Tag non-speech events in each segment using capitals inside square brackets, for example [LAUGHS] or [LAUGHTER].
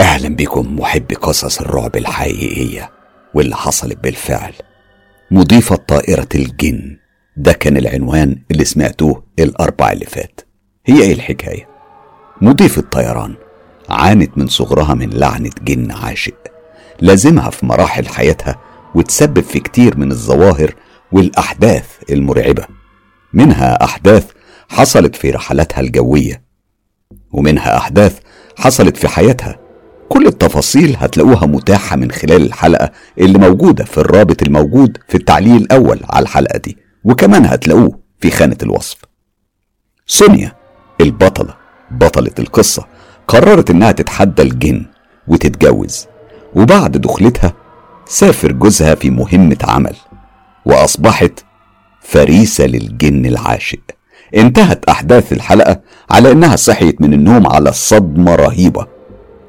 أهلا بكم محبي قصص الرعب الحقيقية واللي حصلت بالفعل. مضيفة طائرة الجن ده كان العنوان اللي سمعتوه الأربع اللي فات. هي إيه الحكاية؟ مضيفة طيران عانت من صغرها من لعنة جن عاشق لازمها في مراحل حياتها وتسبب في كتير من الظواهر والأحداث المرعبة. منها أحداث حصلت في رحلاتها الجوية ومنها أحداث حصلت في حياتها كل التفاصيل هتلاقوها متاحة من خلال الحلقة اللي موجودة في الرابط الموجود في التعليق الأول على الحلقة دي وكمان هتلاقوه في خانة الوصف. سونيا البطلة بطلة القصة قررت إنها تتحدى الجن وتتجوز وبعد دخلتها سافر جوزها في مهمة عمل وأصبحت فريسة للجن العاشق. انتهت أحداث الحلقة على إنها صحيت من النوم على صدمة رهيبة.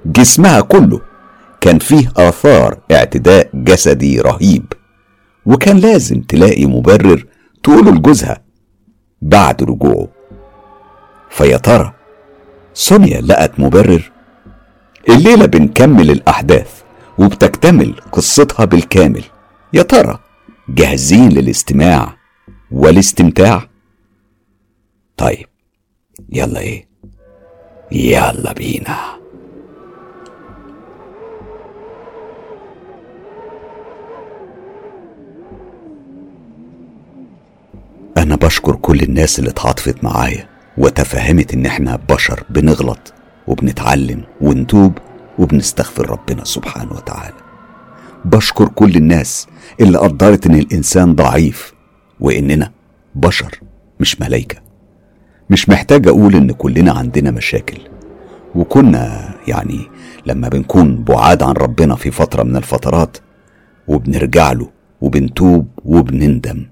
جسمها كله كان فيه آثار اعتداء جسدي رهيب وكان لازم تلاقي مبرر تقوله لجوزها بعد رجوعه. فيا ترى سونيا لقت مبرر؟ الليلة بنكمل الأحداث وبتكتمل قصتها بالكامل. يا ترى جاهزين للاستماع والاستمتاع؟ طيب يلا إيه؟ يلا بينا. أنا بشكر كل الناس اللي اتعاطفت معايا وتفهمت إن إحنا بشر بنغلط وبنتعلم ونتوب وبنستغفر ربنا سبحانه وتعالى. بشكر كل الناس اللي قدرت إن الإنسان ضعيف وإننا بشر مش ملايكه مش محتاج أقول إن كلنا عندنا مشاكل. وكنا يعني لما بنكون بعاد عن ربنا في فترة من الفترات وبنرجع له وبنتوب وبنندم.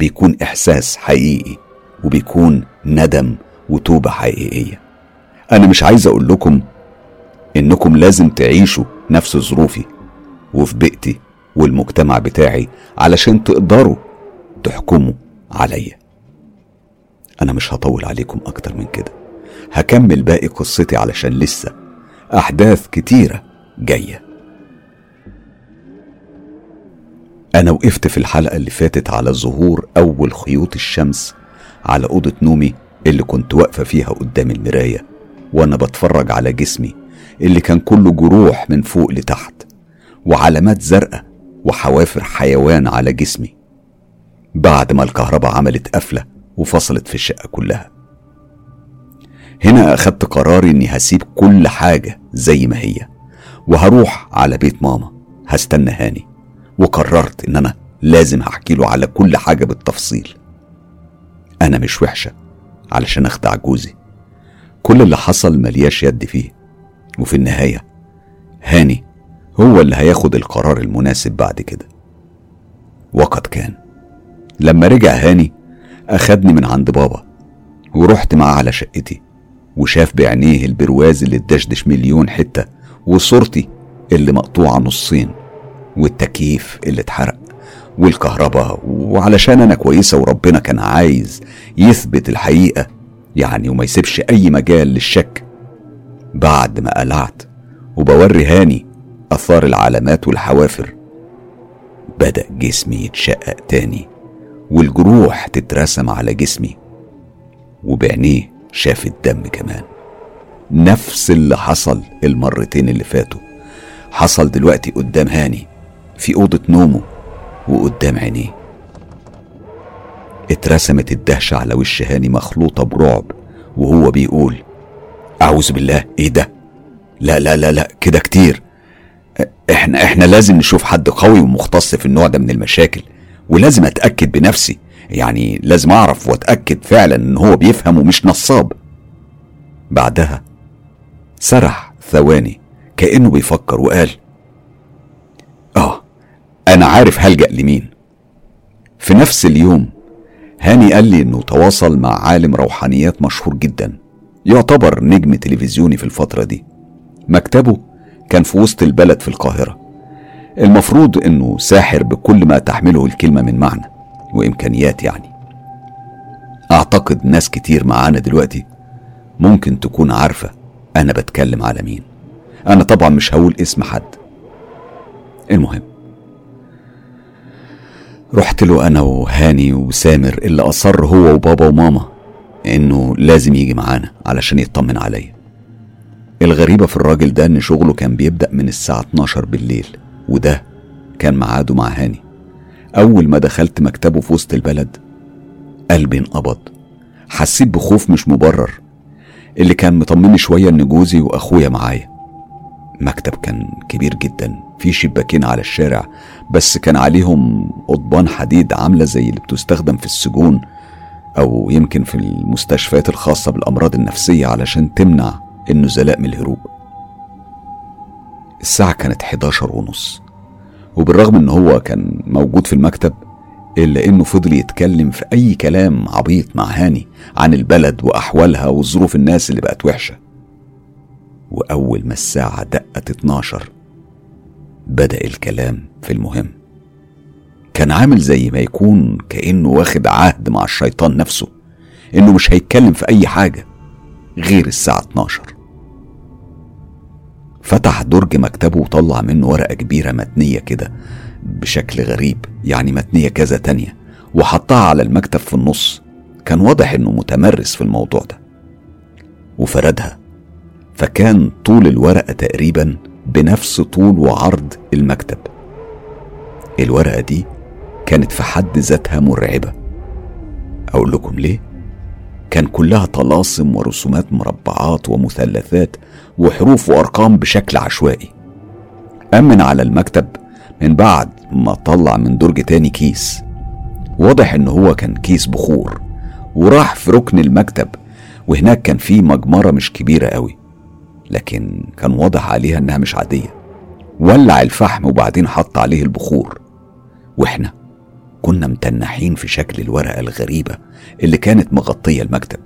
بيكون إحساس حقيقي وبيكون ندم وتوبة حقيقية. أنا مش عايز أقول لكم إنكم لازم تعيشوا نفس ظروفي وفي بيئتي والمجتمع بتاعي علشان تقدروا تحكموا عليا. أنا مش هطول عليكم أكتر من كده. هكمل باقي قصتي علشان لسه أحداث كتيرة جاية. أنا وقفت في الحلقة اللي فاتت على ظهور أول خيوط الشمس على أوضة نومي اللي كنت واقفة فيها قدام المراية وأنا بتفرج على جسمي اللي كان كله جروح من فوق لتحت وعلامات زرقاء وحوافر حيوان على جسمي. بعد ما الكهرباء عملت قفلة وفصلت في الشقة كلها. هنا أخدت قراري إني هسيب كل حاجة زي ما هي وهروح على بيت ماما هستنى هاني. وقررت إن أنا لازم هحكي له على كل حاجة بالتفصيل. أنا مش وحشة علشان أخدع جوزي. كل اللي حصل ملياش يد فيه. وفي النهاية هاني هو اللي هياخد القرار المناسب بعد كده. وقد كان لما رجع هاني أخدني من عند بابا ورحت معاه على شقتي وشاف بعينيه البرواز اللي اتدشدش مليون حتة وصورتي اللي مقطوعة نصين. والتكييف اللي اتحرق والكهرباء وعلشان أنا كويسة وربنا كان عايز يثبت الحقيقة يعني وما يسيبش أي مجال للشك. بعد ما قلعت وبوري هاني أثار العلامات والحوافر بدأ جسمي يتشقق تاني والجروح تترسم على جسمي وبعينيه شاف الدم كمان. نفس اللي حصل المرتين اللي فاتوا حصل دلوقتي قدام هاني. في أوضة نومه وقدام عينيه. اترسمت الدهشة على وش هاني مخلوطة برعب وهو بيقول أعوذ بالله إيه ده؟ لا لا لا لا كده كتير. إحنا إحنا لازم نشوف حد قوي ومختص في النوع ده من المشاكل ولازم أتأكد بنفسي. يعني لازم أعرف وأتأكد فعلا إن هو بيفهم ومش نصاب. بعدها سرح ثواني كأنه بيفكر وقال أنا عارف هلجأ لمين. في نفس اليوم هاني قال لي إنه تواصل مع عالم روحانيات مشهور جدا. يعتبر نجم تلفزيوني في الفترة دي. مكتبه كان في وسط البلد في القاهرة. المفروض إنه ساحر بكل ما تحمله الكلمة من معنى وإمكانيات يعني. أعتقد ناس كتير معانا دلوقتي ممكن تكون عارفة أنا بتكلم على مين. أنا طبعا مش هقول اسم حد. المهم رحت له أنا وهاني وسامر اللي أصر هو وبابا وماما إنه لازم يجي معانا علشان يطمن عليا. الغريبة في الراجل ده إن شغله كان بيبدأ من الساعة 12 بالليل وده كان ميعاده مع هاني. أول ما دخلت مكتبه في وسط البلد قلبي انقبض. حسيت بخوف مش مبرر. اللي كان مطمني شوية إن جوزي وأخويا معايا. مكتب كان كبير جدا في شباكين على الشارع بس كان عليهم قضبان حديد عاملة زي اللي بتستخدم في السجون أو يمكن في المستشفيات الخاصة بالأمراض النفسية علشان تمنع النزلاء من الهروب. الساعة كانت 11 ونص وبالرغم إن هو كان موجود في المكتب إلا إنه فضل يتكلم في أي كلام عبيط مع هاني عن البلد وأحوالها وظروف الناس اللي بقت وحشة. وأول ما الساعة دقت 12 بدأ الكلام في المهم. كان عامل زي ما يكون كأنه واخد عهد مع الشيطان نفسه إنه مش هيتكلم في أي حاجة غير الساعة 12 فتح درج مكتبه وطلع منه ورقة كبيرة متنية كده بشكل غريب يعني متنية كذا تانية وحطها على المكتب في النص. كان واضح إنه متمرس في الموضوع ده. وفردها فكان طول الورقة تقريبا بنفس طول وعرض المكتب. الورقة دي كانت في حد ذاتها مرعبة. أقول لكم ليه؟ كان كلها طلاسم ورسومات مربعات ومثلثات وحروف وأرقام بشكل عشوائي. أمن على المكتب من بعد ما طلع من درج تاني كيس. واضح إن هو كان كيس بخور وراح في ركن المكتب وهناك كان في مجمرة مش كبيرة قوي. لكن كان واضح عليها إنها مش عادية. ولع الفحم وبعدين حط عليه البخور. وإحنا كنا متنحين في شكل الورقة الغريبة اللي كانت مغطية المكتب.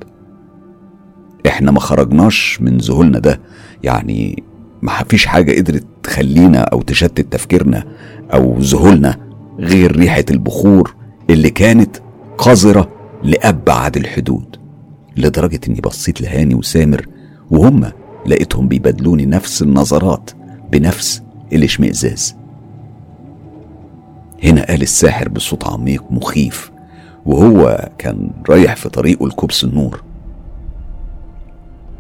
إحنا ما خرجناش من ذهولنا ده. يعني ما فيش حاجة قدرت تخلينا أو تشتت تفكيرنا أو ذهولنا غير ريحة البخور اللي كانت قذرة لأبعد الحدود. لدرجة إني بصيت لهاني وسامر وهم لقيتهم بيبادلوني نفس النظرات بنفس الاشمئزاز. هنا قال الساحر بصوت عميق مخيف وهو كان رايح في طريقه لكبس النور.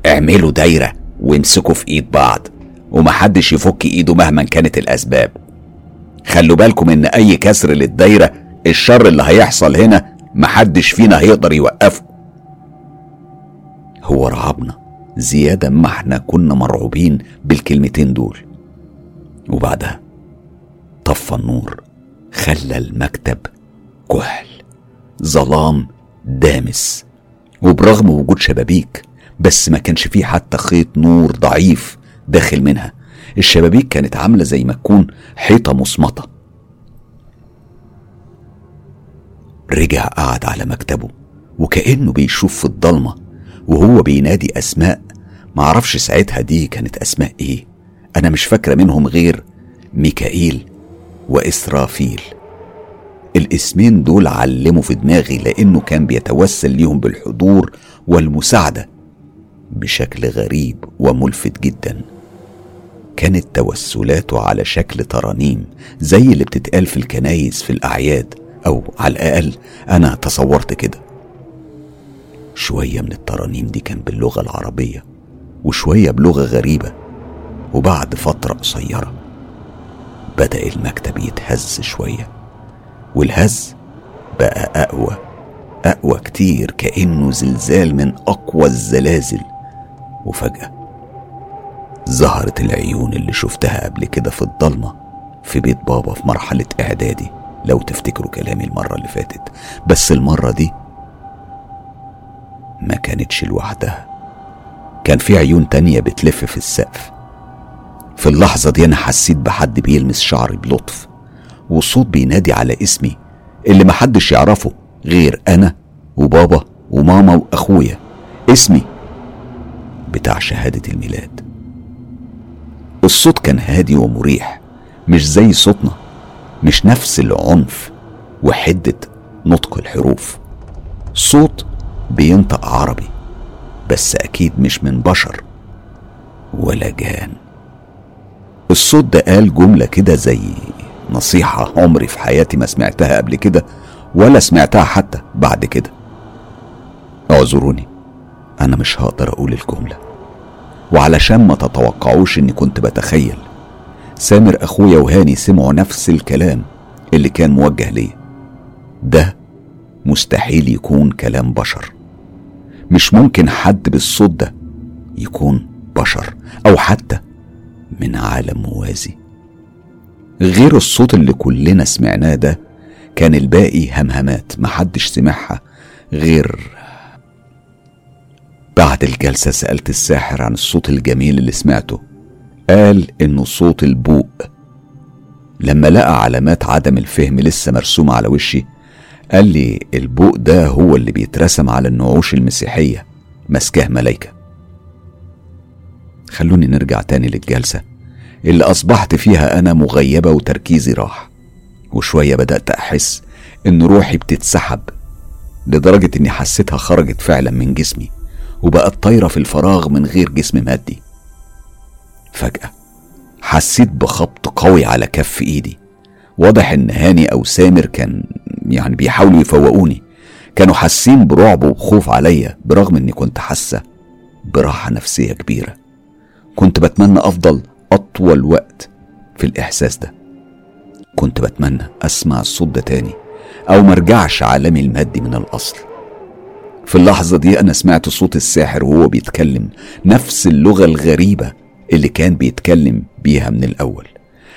اعملوا دايرة وامسكوا في ايد بعض ومحدش يفك ايده مهما كانت الاسباب. خلوا بالكم ان اي كسر للدايرة الشر اللي هيحصل هنا محدش فينا هيقدر يوقفه. هو رعبنا. زيادة ما إحنا كنا مرعوبين بالكلمتين دول. وبعدها طفى النور خلى المكتب كحل ظلام دامس. وبرغم وجود شبابيك بس ما كانش فيه حتى خيط نور ضعيف داخل منها. الشبابيك كانت عاملة زي ما تكون حيطة مصمتة رجع قعد على مكتبه وكأنه بيشوف في الضلمة وهو بينادي أسماء معرفش ساعتها دي كانت أسماء إيه. أنا مش فاكرة منهم غير ميكائيل وإسرافيل. الاسمين دول علموا في دماغي لأنه كان بيتوسل ليهم بالحضور والمساعدة بشكل غريب وملفت جدا. كانت توسلاته على شكل ترانيم زي اللي بتتقال في الكنايس في الأعياد أو على الأقل أنا تصورت كده. شوية من الترانيم دي كان باللغة العربية. وشوية بلغة غريبة وبعد فترة قصيرة بدأ المكتب يتهز شوية والهز بقى أقوى أقوى كتير كأنه زلزال من أقوى الزلازل. وفجأة ظهرت العيون اللي شفتها قبل كده في الضلمة في بيت بابا في مرحلة إعدادي لو تفتكروا كلامي المرة اللي فاتت. بس المرة دي ما كانتش لوحدها. كان في عيون تانية بتلف في السقف. في اللحظة دي أنا حسيت بحد بيلمس شعري بلطف وصوت بينادي على اسمي اللي محدش يعرفه غير أنا وبابا وماما وأخويا. اسمي بتاع شهادة الميلاد. الصوت كان هادي ومريح مش زي صوتنا مش نفس العنف وحدة نطق الحروف. صوت بينطق عربي. بس أكيد مش من بشر ولا جان. الصوت ده قال جملة كده زي نصيحة عمري في حياتي ما سمعتها قبل كده ولا سمعتها حتى بعد كده. اعذروني أنا مش هقدر أقول الجملة. وعلشان ما تتوقعوش إني كنت بتخيل سامر أخويا وهاني سمعوا نفس الكلام اللي كان موجه ليا. ده مستحيل يكون كلام بشر. مش ممكن حد بالصوت ده يكون بشر أو حتى من عالم موازي. غير الصوت اللي كلنا سمعناه ده كان الباقي همهمات محدش سمعها غير بعد الجلسة سألت الساحر عن الصوت الجميل اللي سمعته. قال إنه صوت البوق. لما لقى علامات عدم الفهم لسه مرسومة على وشي قال لي البوق ده هو اللي بيترسم على النعوش المسيحية مسكاه ملايكة. خلوني نرجع تاني للجلسة اللي أصبحت فيها أنا مغيبة وتركيزي راح وشوية بدأت أحس إن روحي بتتسحب لدرجة إني حسيتها خرجت فعلا من جسمي وبقت طايرة في الفراغ من غير جسم مادي. فجأة حسيت بخبط قوي على كف إيدي واضح إن هاني أو سامر كان يعني بيحاولوا يفوقوني. كانوا حاسين برعب وخوف عليا برغم إني كنت حاسة براحة نفسية كبيرة. كنت بتمنى أفضل أطول وقت في الإحساس ده. كنت بتمنى أسمع الصوت ده تاني أو مرجعش عالمي المادي من الأصل. في اللحظة دي أنا سمعت صوت الساحر وهو بيتكلم نفس اللغة الغريبة اللي كان بيتكلم بيها من الأول.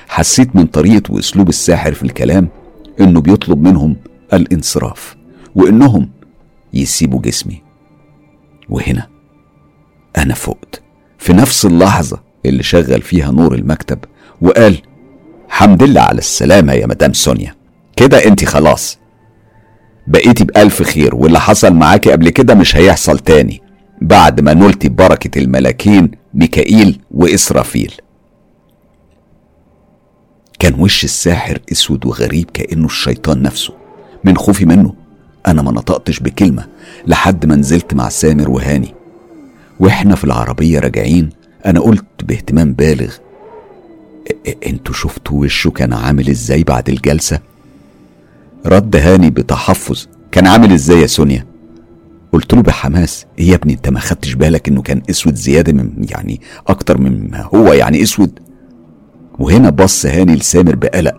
حسيت من طريقة وأسلوب الساحر في الكلام إنه بيطلب منهم الانصراف وإنهم يسيبوا جسمي. وهنا أنا فقت. في نفس اللحظة اللي شغل فيها نور المكتب وقال حمد لله على السلامة يا مدام سونيا. كده انت خلاص. بقيتي بألف خير واللي حصل معاكي قبل كده مش هيحصل تاني. بعد ما نلتي بركة الملاكين ميكائيل وإسرافيل. كان وش الساحر أسود وغريب كأنه الشيطان نفسه. من خوفي منه أنا ما نطقتش بكلمة لحد ما نزلت مع سامر وهاني. وإحنا في العربية راجعين أنا قلت باهتمام بالغ أنتوا شفتوا وشه كان عامل إزاي بعد الجلسة؟ رد هاني بتحفظ كان عامل إزاي يا سونيا؟ قلت له بحماس إيه يا ابني أنت ما خدتش بالك إنه كان أسود زيادة من يعني أكتر مما هو يعني أسود؟ وهنا بص هاني لسامر بقلق.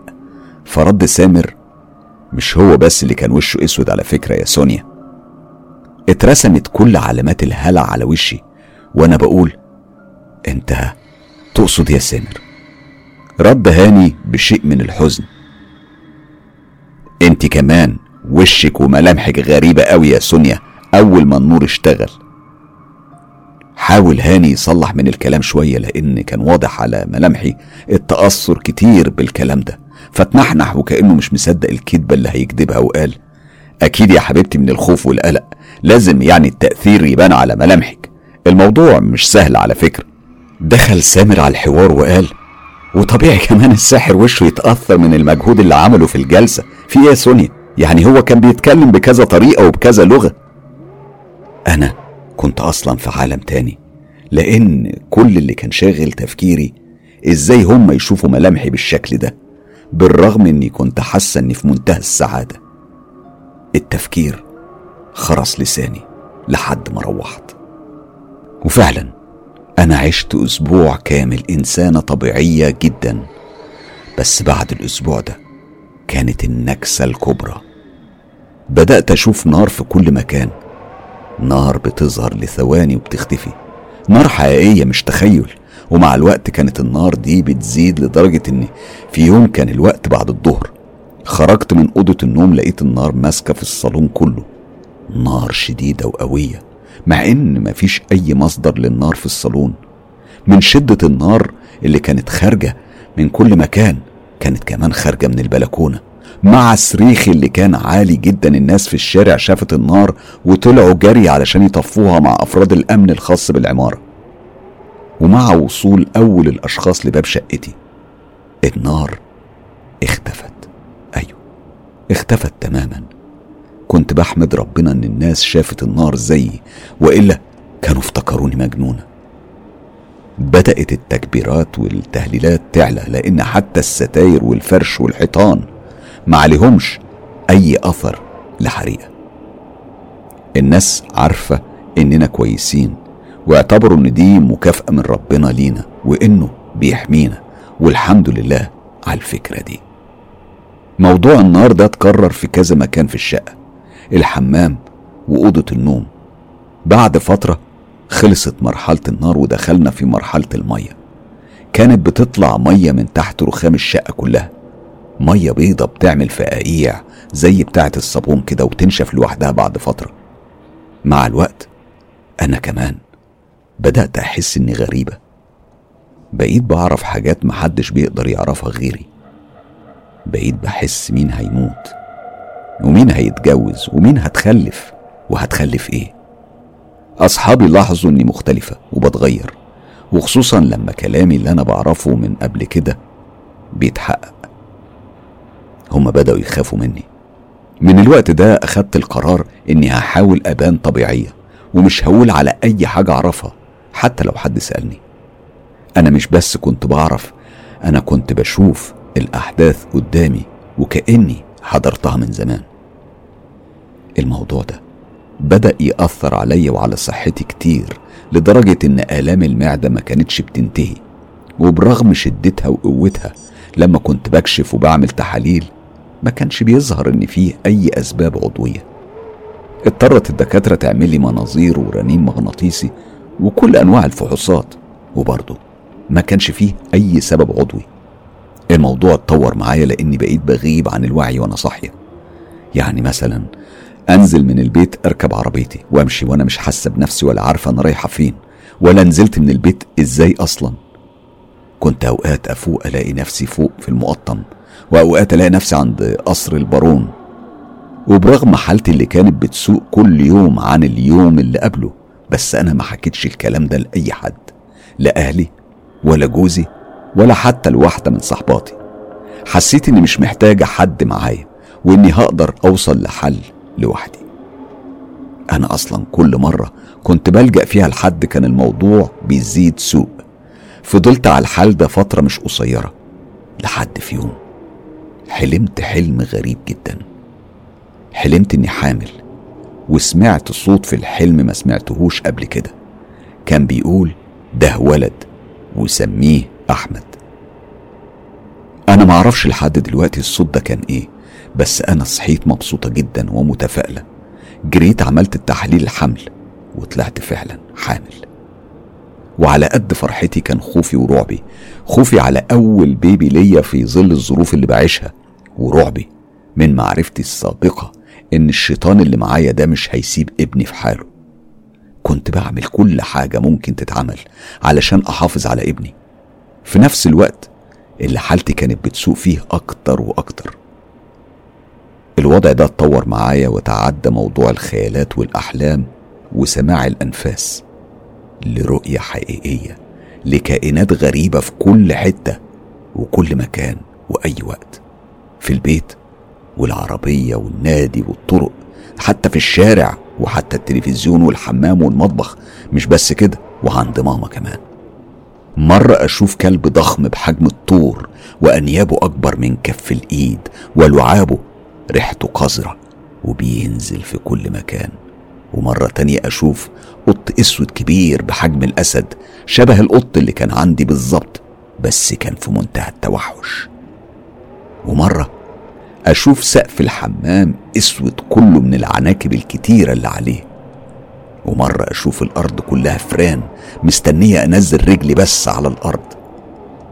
فرد سامر مش هو بس اللي كان وشه أسود على فكرة يا سونيا. اترسمت كل علامات الهلع على وشي وأنا بقول أنت تقصد يا سامر؟ رد هاني بشيء من الحزن. أنت كمان وشك وملامحك غريبة قوي يا سونيا أول ما النور اشتغل. حاول هاني يصلح من الكلام شوية لأن كان واضح على ملامحي التأثر كتير بالكلام ده. فتنحنح وكأنه مش مصدق الكذبة اللي هيكذبها وقال أكيد يا حبيبتي من الخوف والقلق لازم يعني التأثير يبان على ملامحك. الموضوع مش سهل على فكرة. دخل سامر على الحوار وقال وطبيعي كمان الساحر وشه يتأثر من المجهود اللي عمله في الجلسة. في إيه يا سونيا؟ يعني هو كان بيتكلم بكذا طريقة وبكذا لغة. أنا كنت أصلا في عالم تاني لأن كل اللي كان شاغل تفكيري إزاي هم يشوفوا ملامحي بالشكل ده بالرغم إني كنت حاسة إني في منتهى السعادة. التفكير خرس لساني لحد ما روحت. وفعلا أنا عشت أسبوع كامل إنسانة طبيعية جدا بس بعد الأسبوع ده كانت النكسة الكبرى. بدأت أشوف نار في كل مكان نار بتظهر لثواني وبتختفي. نار حقيقية مش تخيل. ومع الوقت كانت النار دي بتزيد لدرجة إن في يوم كان الوقت بعد الظهر. خرجت من أوضة النوم لقيت النار ماسكة في الصالون كله. نار شديدة وقوية مع إن مفيش أي مصدر للنار في الصالون. من شدة النار اللي كانت خارجة من كل مكان كانت كمان خارجة من البلكونة. مع الصريخ اللي كان عالي جدا. الناس في الشارع شافت النار وطلعوا جري علشان يطفوها مع أفراد الأمن الخاص بالعمارة ومع وصول أول الأشخاص لباب شقتي. النار اختفت. أيوه اختفت تماما. كنت بحمد ربنا إن الناس شافت النار زيي وإلا كانوا افتكروني مجنونة. بدأت التكبيرات والتهليلات تعلى لأن حتى الستاير والفرش والحيطان ما عليهمش أي أثر لحريقة. الناس عارفة إننا كويسين واعتبروا إن دي مكافأة من ربنا لينا وإنه بيحمينا والحمد لله على الفكرة دي. موضوع النار ده اتكرر في كذا مكان في الشقة الحمام وأوضة النوم. بعد فترة خلصت مرحلة النار ودخلنا في مرحلة المية. كانت بتطلع مية من تحت رخام الشقة كلها. مية بيضة بتعمل فقاقيع زي بتاعة الصابون كده وتنشف لوحدها بعد فترة. مع الوقت أنا كمان بدأت أحس إني غريبة. بقيت بعرف حاجات محدش بيقدر يعرفها غيري. بقيت بحس مين هيموت ومين هيتجوز ومين هتخلف وهتخلف إيه. أصحابي لاحظوا إني مختلفة وبتغير وخصوصا لما كلامي اللي أنا بعرفه من قبل كده بيتحقق. هما بدأوا يخافوا مني. من الوقت ده أخدت القرار إني هحاول أبان طبيعية ومش هقول على أي حاجة أعرفها حتى لو حد سألني. أنا مش بس كنت بعرف أنا كنت بشوف الأحداث قدامي وكأني حضرتها من زمان. الموضوع ده بدأ يأثر عليا وعلى صحتي كتير لدرجة إن آلام المعدة ما كانتش بتنتهي. وبرغم شدتها وقوتها لما كنت بكشف وبعمل تحاليل ما كانش بيظهر إن فيه أي أسباب عضوية. اضطرت الدكاترة تعمل لي مناظير ورنين مغناطيسي وكل أنواع الفحوصات وبرضه ما كانش فيه أي سبب عضوي. الموضوع اتطور معايا لأني بقيت بغيب عن الوعي وأنا صاحية. يعني مثلا أنزل من البيت أركب عربيتي وأمشي وأنا مش حاسة بنفسي ولا عارفة أنا رايحة فين ولا نزلت من البيت إزاي أصلا. كنت أوقات أفوق ألاقي نفسي فوق في المقطم وأوقات ألاقي نفسي عند قصر البارون. وبرغم حالتي اللي كانت بتسوق كل يوم عن اليوم اللي قبله بس أنا ما حكيتش الكلام ده لأي حد لا أهلي ولا جوزي ولا حتى لواحدة من صحباتي. حسيت إني مش محتاجة حد معايا وإني هقدر أوصل لحل لوحدي. أنا أصلا كل مرة كنت بلجأ فيها لحد كان الموضوع بيزيد سوء. فضلت على الحال ده فترة مش قصيرة لحد في يوم. حلمت حلم غريب جدا. حلمت إني حامل وسمعت صوت في الحلم ما سمعتهوش قبل كده. كان بيقول ده ولد وسميه أحمد أنا معرفش لحد دلوقتي الصوت ده كان إيه بس أنا صحيت مبسوطة جدا ومتفائلة. جريت عملت التحليل الحمل وطلعت فعلا حامل. وعلى قد فرحتي كان خوفي ورعبي خوفي على أول بيبي ليا في ظل الظروف اللي بعيشها. ورعبي من معرفتي السابقة إن الشيطان اللي معايا ده مش هيسيب ابني في حاله. كنت بعمل كل حاجة ممكن تتعمل علشان أحافظ على ابني. في نفس الوقت اللي حالتي كانت بتسوء فيه أكتر وأكتر. الوضع ده اتطور معايا وتعدى موضوع الخيالات والأحلام وسماع الأنفاس لرؤية حقيقية لكائنات غريبة في كل حتة وكل مكان وأي وقت. في البيت والعربية والنادي والطرق حتى في الشارع وحتى التلفزيون والحمام والمطبخ مش بس كده وعند ماما كمان. مرة أشوف كلب ضخم بحجم الطور وأنيابه أكبر من كف الإيد ولعابه ريحته قذرة وبينزل في كل مكان. ومرة تانية أشوف قط أسود كبير بحجم الأسد شبه القط اللي كان عندي بالظبط بس كان في منتهى التوحش. ومرة أشوف سقف الحمام أسود كله من العناكب الكتيرة اللي عليه. ومرة أشوف الأرض كلها فران مستنية أنزل رجلي بس على الأرض.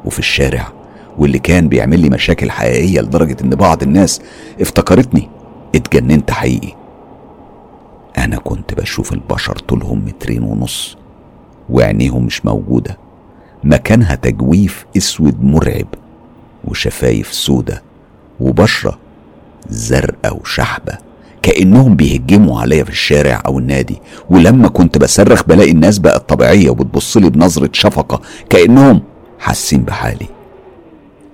وفي الشارع واللي كان بيعمل لي مشاكل حقيقية لدرجة إن بعض الناس افتكرتني اتجننت حقيقي. أنا كنت بشوف البشر طولهم مترين ونص وعينيهم مش موجودة. مكانها تجويف أسود مرعب. وشفايف سودة وبشرة زرقاء وشحبة كأنهم بيهجموا عليا في الشارع أو النادي. ولما كنت بصرخ بلاقي الناس بقت طبيعية وبتبصلي بنظرة شفقة كأنهم حاسين بحالي.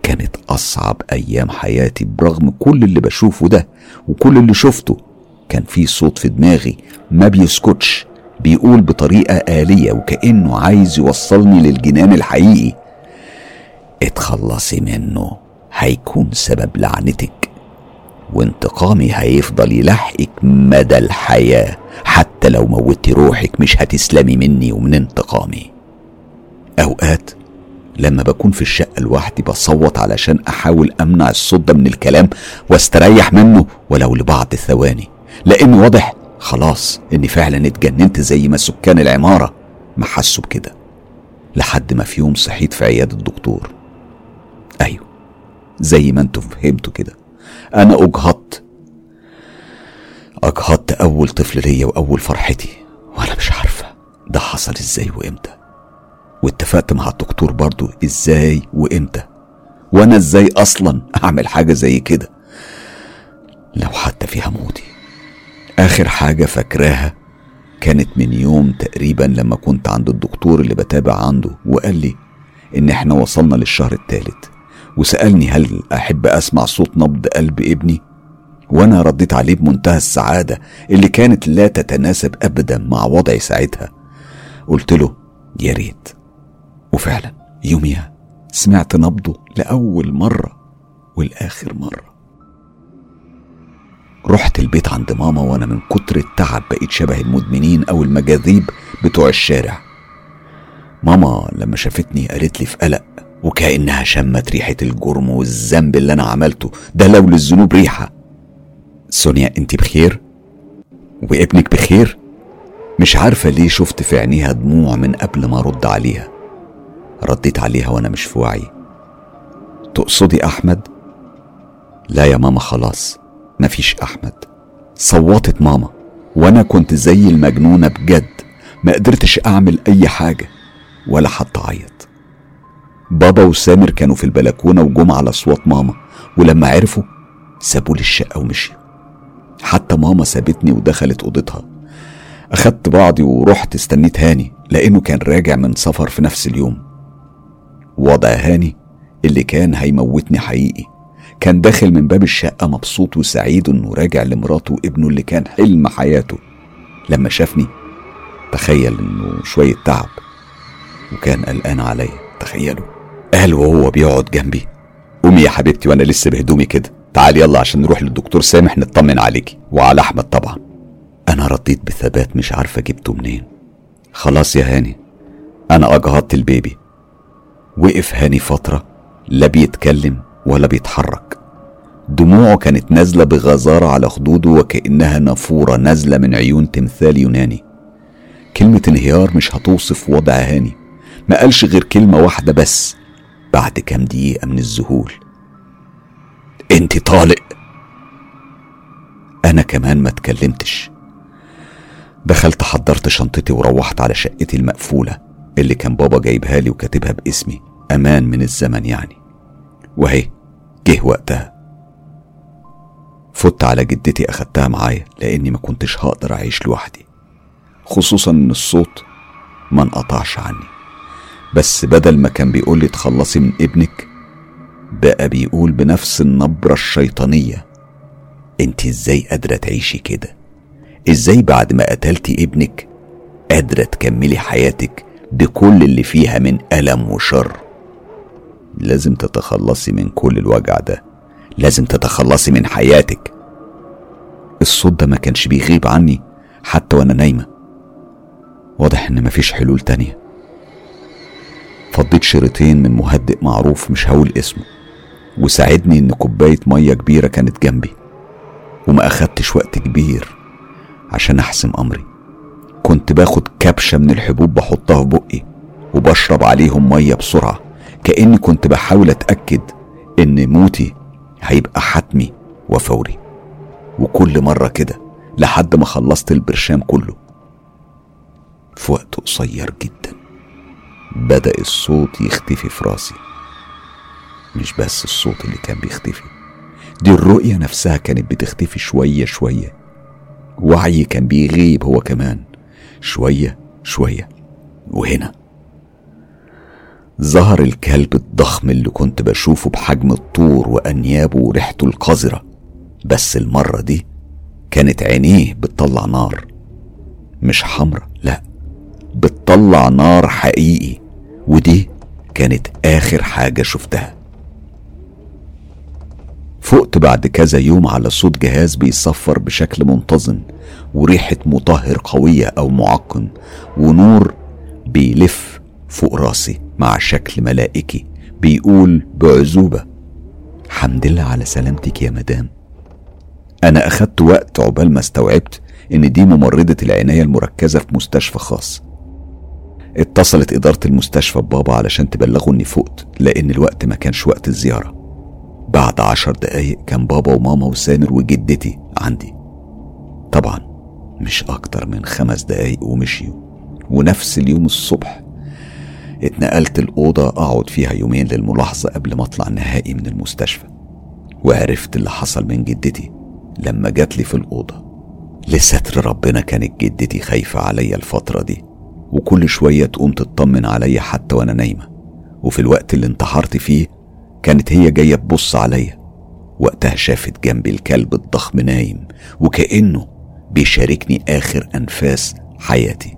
كانت أصعب أيام حياتي برغم كل اللي بشوفه ده وكل اللي شفته. كان في صوت في دماغي ما بيسكتش بيقول بطريقة آلية وكأنه عايز يوصلني للجنان الحقيقي. اتخلصي منه. هيكون سبب لعنتك. وانتقامي هيفضل يلحقك مدى الحياة. حتى لو موتي روحك مش هتسلمي مني ومن انتقامي. أوقات لما بكون في الشقة لوحدي بصوت علشان أحاول أمنع الصوت ده من الكلام واستريح منه ولو لبعض الثواني. لأن واضح خلاص إني فعلا اتجننت زي ما سكان العمارة. ما حسوا بكده. لحد ما في يوم صحيت في عيادة الدكتور. أيوه زي ما أنتوا فهمتوا كده. أنا أجهضت. أجهضت أول طفل ليا وأول فرحتي وأنا مش عارفة ده حصل إزاي وإمتى. واتفقت مع الدكتور برضو إزاي وإمتى. وأنا إزاي أصلا أعمل حاجة زي كده؟ لو حتى فيها موتي. آخر حاجة فاكراها كانت من يوم تقريبا لما كنت عند الدكتور اللي بتابع عنده وقال لي إن إحنا وصلنا للشهر الثالث وسألني هل أحب أسمع صوت نبض قلب ابني؟ وأنا رديت عليه بمنتهى السعادة اللي كانت لا تتناسب أبدا مع وضعي ساعتها. قلت له يا ريت. وفعلا يوميها سمعت نبضه لأول مرة والآخر مرة. رحت البيت عند ماما وأنا من كتر التعب بقيت شبه المدمنين أو المجاذيب بتوع الشارع. ماما لما شافتني قالت لي في قلق وكأنها شمت ريحة الجرم والذنب اللي أنا عملته. ده لو للذنوب ريحة. سونيا أنت بخير؟ وابنك بخير؟ مش عارفة ليه شفت في عينيها دموع من قبل ما أرد عليها. رديت عليها وأنا مش في وعي. تقصدي أحمد؟ لا يا ماما خلاص. مفيش أحمد. صوتت ماما. وأنا كنت زي المجنونة بجد. ما قدرتش أعمل أي حاجة. ولا حتى أعيط. بابا وسامر كانوا في البلكونة وجم على أصوات ماما ولما عرفوا سابوا لي الشقة ومشيوا. حتى ماما سابتني ودخلت أوضتها. أخدت بعضي ورحت استنيت هاني لأنه كان راجع من سفر في نفس اليوم. وضع هاني اللي كان هيموتني حقيقي. كان داخل من باب الشقة مبسوط وسعيد إنه راجع لمراته وابنه اللي كان حلم حياته. لما شافني تخيل إنه شوية تعب وكان قلقان عليا. تخيلوا. قال وهو بيقعد جنبي. قومي يا حبيبتي وأنا لسه بهدومي كده. تعالي يلا عشان نروح للدكتور سامح نطمن عليكي وعلى أحمد طبعا. أنا رديت بثبات مش عارفة جبته منين. خلاص يا هاني. أنا أجهضت البيبي. وقف هاني فترة لا بيتكلم ولا بيتحرك. دموعه كانت نازلة بغزارة على خدوده وكأنها نافورة نازلة من عيون تمثال يوناني. كلمة انهيار مش هتوصف وضع هاني. ما قالش غير كلمة واحدة بس. بعد كام دقيقة من الذهول. انت طالق. أنا كمان ما اتكلمتش. دخلت حضرت شنطتي وروحت على شقتي المقفولة اللي كان بابا جايبها لي وكاتبها باسمي أمان من الزمن يعني. وهي جه وقتها. فت على جدتي أخدتها معايا لأني ما كنتش هقدر أعيش لوحدي خصوصا إن الصوت ما انقطعش عني. بس بدل ما كان بيقول لي تخلصي من ابنك بقى بيقول بنفس النبرة الشيطانية. انت إزاي قادرة تعيشي كده؟ إزاي بعد ما قتلتي ابنك قادرة تكملي حياتك بكل اللي فيها من ألم وشر؟ لازم تتخلصي من كل الوجع ده. لازم تتخلصي من حياتك. الصوت ده ما كانش بيغيب عني حتى وأنا نايمة. واضح إن مفيش حلول تانية. فضيت شريطين من مهدئ معروف مش هقول اسمه وساعدني إن كوباية مية كبيرة كانت جنبي وما أخدتش وقت كبير عشان أحسم أمري. كنت باخد كبشة من الحبوب بحطها في بقي وبشرب عليهم مية بسرعة كأني كنت بحاول أتأكد إن موتي هيبقى حتمي وفوري. وكل مرة كده لحد ما خلصت البرشام كله في وقت قصير جدا. بدأ الصوت يختفي في راسي. مش بس الصوت اللي كان بيختفي دي الرؤية نفسها كانت بتختفي شوية شوية. وعي كان بيغيب هو كمان. شوية شوية. وهنا ظهر الكلب الضخم اللي كنت بشوفه بحجم الطور وأنيابه وريحته القذرة. بس المرة دي كانت عينيه بتطلع نار. مش حمرة لا بتطلع نار حقيقي. ودي كانت آخر حاجة شفتها. فقت بعد كذا يوم على صوت جهاز بيصفر بشكل منتظم وريحة مطهر قوية أو معقم ونور بيلف فوق راسي مع شكل ملائكي بيقول بعزوبة حمد لله على سلامتك يا مدام. أنا أخدت وقت عقبال ما استوعبت إن دي ممرضة العناية المركزة في مستشفى خاص. اتصلت إدارة المستشفى ببابا علشان تبلغه إني فقت لأن الوقت ما كانش وقت الزيارة. بعد عشر دقايق كان بابا وماما وسامر وجدتي عندي. طبعا مش أكتر من خمس دقايق ومشيوا. ونفس اليوم الصبح اتنقلت الأوضة أقعد فيها يومين للملاحظة قبل ما أطلع نهائي من المستشفى. وعرفت اللي حصل من جدتي لما جات لي في الأوضة. لستر ربنا كانت جدتي خايفة عليا الفترة دي. وكل شوية تقوم تطمن عليا حتى وأنا نايمة. وفي الوقت اللي انتحرت فيه كانت هي جاية تبص عليا. وقتها شافت جنبي الكلب الضخم نايم وكأنه بيشاركني آخر أنفاس حياتي.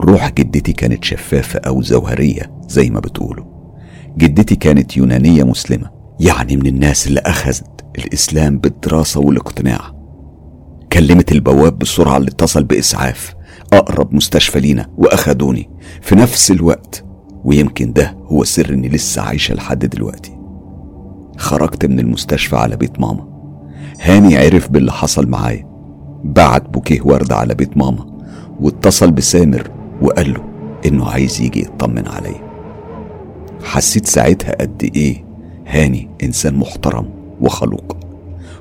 روح جدتي كانت شفافة أو زوهرية زي ما بتقولوا. جدتي كانت يونانية مسلمة يعني من الناس اللي أخذت الإسلام بالدراسة والاقتناع. كلمت البواب بسرعة اللي اتصل بإسعاف. أقرب مستشفى لينا وأخدوني في نفس الوقت ويمكن ده هو سر إني لسه عايشة لحد دلوقتي. خرجت من المستشفى على بيت ماما. هاني عرف باللي حصل معايا. بعت بوكيه وردة على بيت ماما واتصل بسامر وقال له إنه عايز يجي يطمن عليا. حسيت ساعتها قد إيه هاني إنسان محترم وخلوق.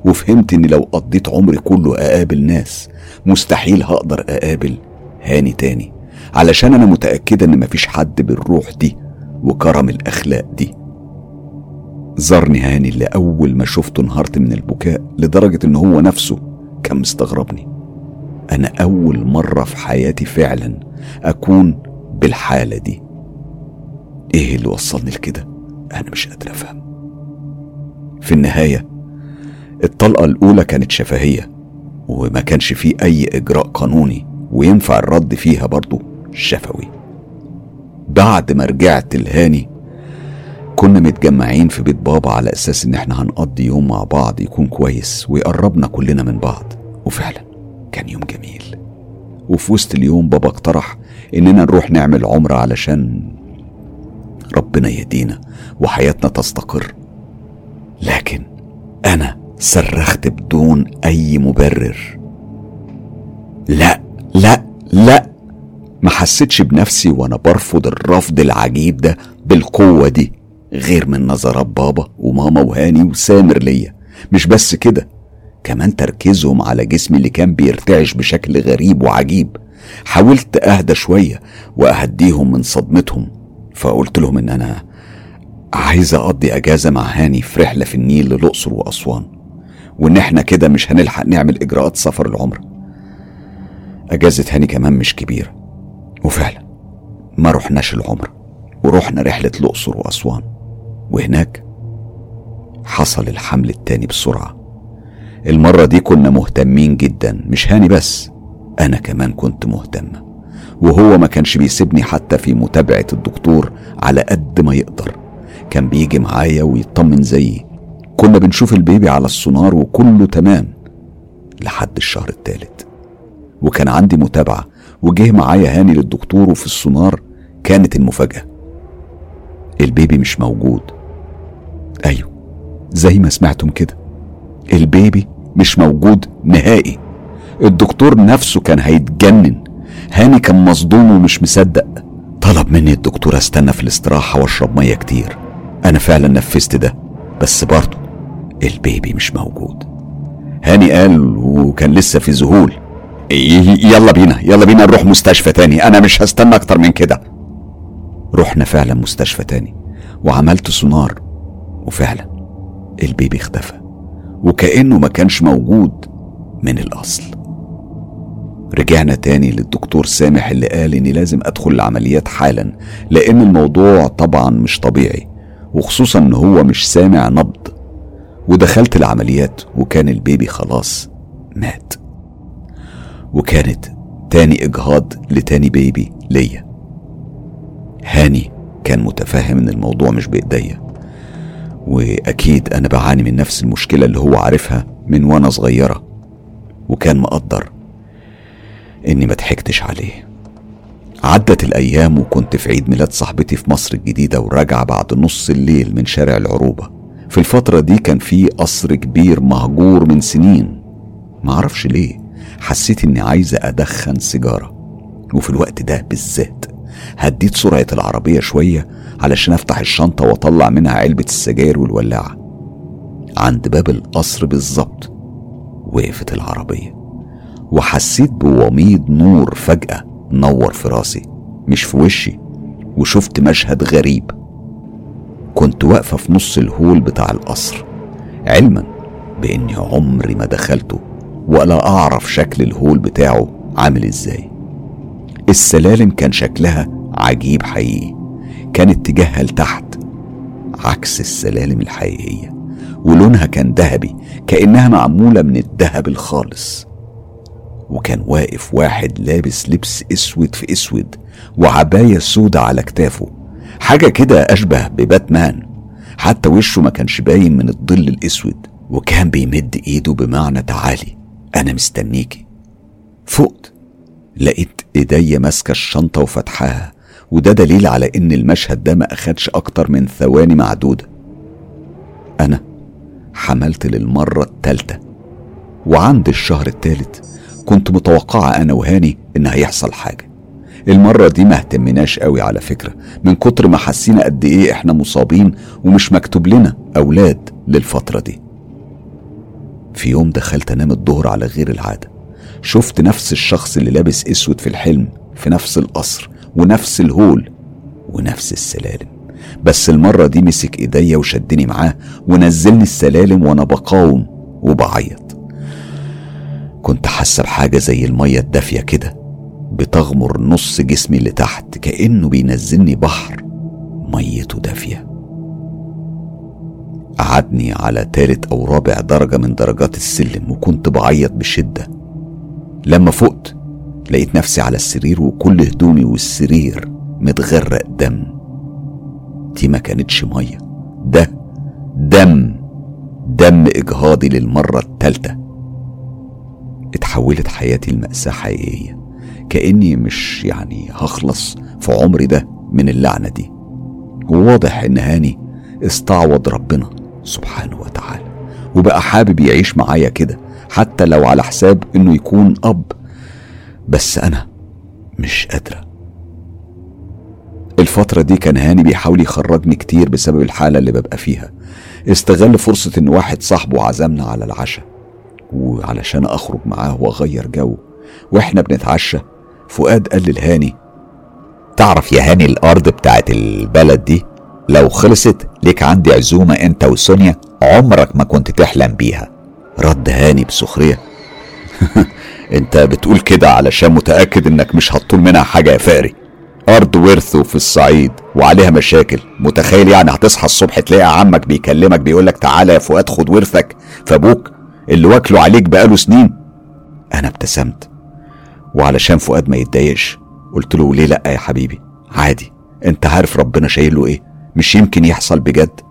وفهمت إني لو قضيت عمري كله أقابل ناس مستحيل هقدر أقابل هاني تاني علشان أنا متأكدة إن مفيش حد بالروح دي وكرم الأخلاق دي. زارني هاني اللي أول ما شفته انهارت من البكاء لدرجة إن هو نفسه كان مستغربني. أنا أول مرة في حياتي فعلا أكون بالحالة دي. إيه اللي وصلني لكده؟ أنا مش قادر أفهم. في النهاية الطلقة الأولى كانت شفهية وما كانش فيه أي إجراء قانوني. وينفع الرد فيها برضه شفوي بعد ما رجعت الهاني كنا متجمعين في بيت بابا على أساس إن إحنا هنقضي يوم مع بعض يكون كويس ويقربنا كلنا من بعض. وفعلا كان يوم جميل. وفي وسط اليوم بابا اقترح إننا نروح نعمل عمرة علشان ربنا يهدينا وحياتنا تستقر. لكن أنا صرخت بدون أي مبرر. لا لا لا. ما حسيتش بنفسي وأنا برفض الرفض العجيب ده بالقوة دي غير من نظرات بابا وماما وهاني وسامر ليا. مش بس كده كمان تركيزهم على جسمي اللي كان بيرتعش بشكل غريب وعجيب. حاولت أهدى شوية وأهديهم من صدمتهم فقلت لهم إن أنا عايز أقضي أجازة مع هاني في رحلة في النيل للأقصر وأسوان وإن إحنا كده مش هنلحق نعمل إجراءات سفر العمرة أجازة هاني كمان مش كبيرة. وفعلا ما رحناش العمرة ورحنا رحلة الأقصر وأسوان. وهناك حصل الحمل التاني بسرعة. المرة دي كنا مهتمين جدا مش هاني بس أنا كمان كنت مهتمة وهو ما كانش بيسيبني حتى في متابعة الدكتور على قد ما يقدر. كان بيجي معايا ويطمن زيي. كنا بنشوف البيبي على السونار وكله تمام لحد الشهر التالت. وكان عندي متابعة وجه معايا هاني للدكتور وفي السونار كانت المفاجأة. البيبي مش موجود. أيوه زي ما سمعتم كده. البيبي مش موجود نهائي. الدكتور نفسه كان هيتجنن. هاني كان مصدوم ومش مصدق. طلب مني الدكتور استنى في الاستراحة واشرب مية كتير. أنا فعلا نفذت ده بس برضه البيبي مش موجود. هاني قال وكان لسه في ذهول. يلا بينا يلا بينا نروح مستشفى تاني. أنا مش هستنى أكتر من كده. رحنا فعلا مستشفى تاني. وعملت سونار وفعلا البيبي اختفى وكأنه ما كانش موجود من الأصل. رجعنا تاني للدكتور سامح اللي قال إني لازم أدخل العمليات حالا لأن الموضوع طبعا مش طبيعي. وخصوصا إن هو مش سامع نبض. ودخلت العمليات وكان البيبي خلاص مات. وكانت تاني إجهاض لتاني بيبي ليا. هاني كان متفهم إن الموضوع مش بإيديا وأكيد أنا بعاني من نفس المشكلة اللي هو عارفها من وأنا صغيرة وكان مقدر إني ما ضحكتش عليه. عدت الأيام وكنت في عيد ميلاد صاحبتي في مصر الجديدة وراجعة بعد نص الليل من شارع العروبة. في الفترة دي كان في قصر كبير مهجور من سنين. معرفش ليه. حسيت إني عايزة أدخن سيجارة. وفي الوقت ده بالذات هديت سرعة العربية شوية علشان أفتح الشنطة وأطلع منها علبة السجاير والولاعة. عند باب القصر بالظبط وقفت العربية. وحسيت بوميض نور فجأة نور في راسي مش في وشي وشفت مشهد غريب. كنت واقفة في نص الهول بتاع القصر علما بإني عمري ما دخلته. ولا أعرف شكل الهول بتاعه عامل إزاي. السلالم كان شكلها عجيب حقيقي كان اتجاهها لتحت عكس السلالم الحقيقية ولونها كان ذهبي كأنها معمولة من الذهب الخالص. وكان واقف واحد لابس لبس أسود في أسود وعباية سودة على كتافه حاجة كده أشبه بباتمان. حتى وشه ما كانش باين من الظل الأسود وكان بيمد إيده بمعنى تعالي. أنا مستنيكي فقت لقيت إيديا ماسكة الشنطة وفتحاها وده دليل على إن المشهد ده ما أخدش أكتر من ثواني معدودة. أنا حملت للمرة التالتة وعند الشهر التالت كنت متوقعة أنا وهاني إن هيحصل حاجة. المرة دي ما اهتمناش قوي على فكرة من كتر ما حسينا قد إيه إحنا مصابين ومش مكتوب لنا أولاد للفترة دي. في يوم دخلت انام الظهر على غير العادة. شفت نفس الشخص اللي لابس أسود في الحلم في نفس القصر ونفس الهول ونفس السلالم. بس المرة دي مسك إيديا وشدني معاه ونزلني السلالم وأنا بقاوم وبعيط. كنت حاسة بحاجة زي المية الدافية كده بتغمر نص جسمي اللي تحت كأنه بينزلني بحر ميته دافية. قعدني على تالت أو رابع درجة من درجات السلم وكنت بعيط بشدة. لما فقت لقيت نفسي على السرير وكل هدومي والسرير متغرق دم. دي ما كانتش مية. ده دم. دم إجهاضي للمرة التالتة. اتحولت حياتي لمأساة حقيقية. كأني مش يعني هخلص في عمري ده من اللعنة دي. وواضح إن هاني استعوض ربنا. سبحانه وتعالى. وبقى حابب يعيش معايا كده حتى لو على حساب إنه يكون أب. بس أنا مش قادرة. الفترة دي كان هاني بيحاول يخرجني كتير بسبب الحالة اللي ببقى فيها. استغل فرصة إن واحد صاحبه عزمنا على العشاء وعلشان أخرج معاه وأغير جو. وإحنا بنتعشى فؤاد قال للهاني تعرف يا هاني الأرض بتاعت البلد دي؟ لو خلصت ليك عندي عزومة أنت وسونيا عمرك ما كنت تحلم بيها. رد هاني بسخرية. [LAUGHS] انت بتقول كده علشان متأكد انك مش هتطول منها حاجة يا فقري أرض ورثه في الصعيد وعليها مشاكل. متخيل يعني هتصحى الصبح تلاقي عمك بيكلمك بيقولك تعالى يا فؤاد خد ورثك. فابوك اللي واكله عليك بقاله سنين. أنا ابتسمت. وعلشان فؤاد ما يتضايقش قلت له ليه لأ يا حبيبي؟ عادي. انت عارف ربنا شايل له إيه؟ مش يمكن يحصل بجد.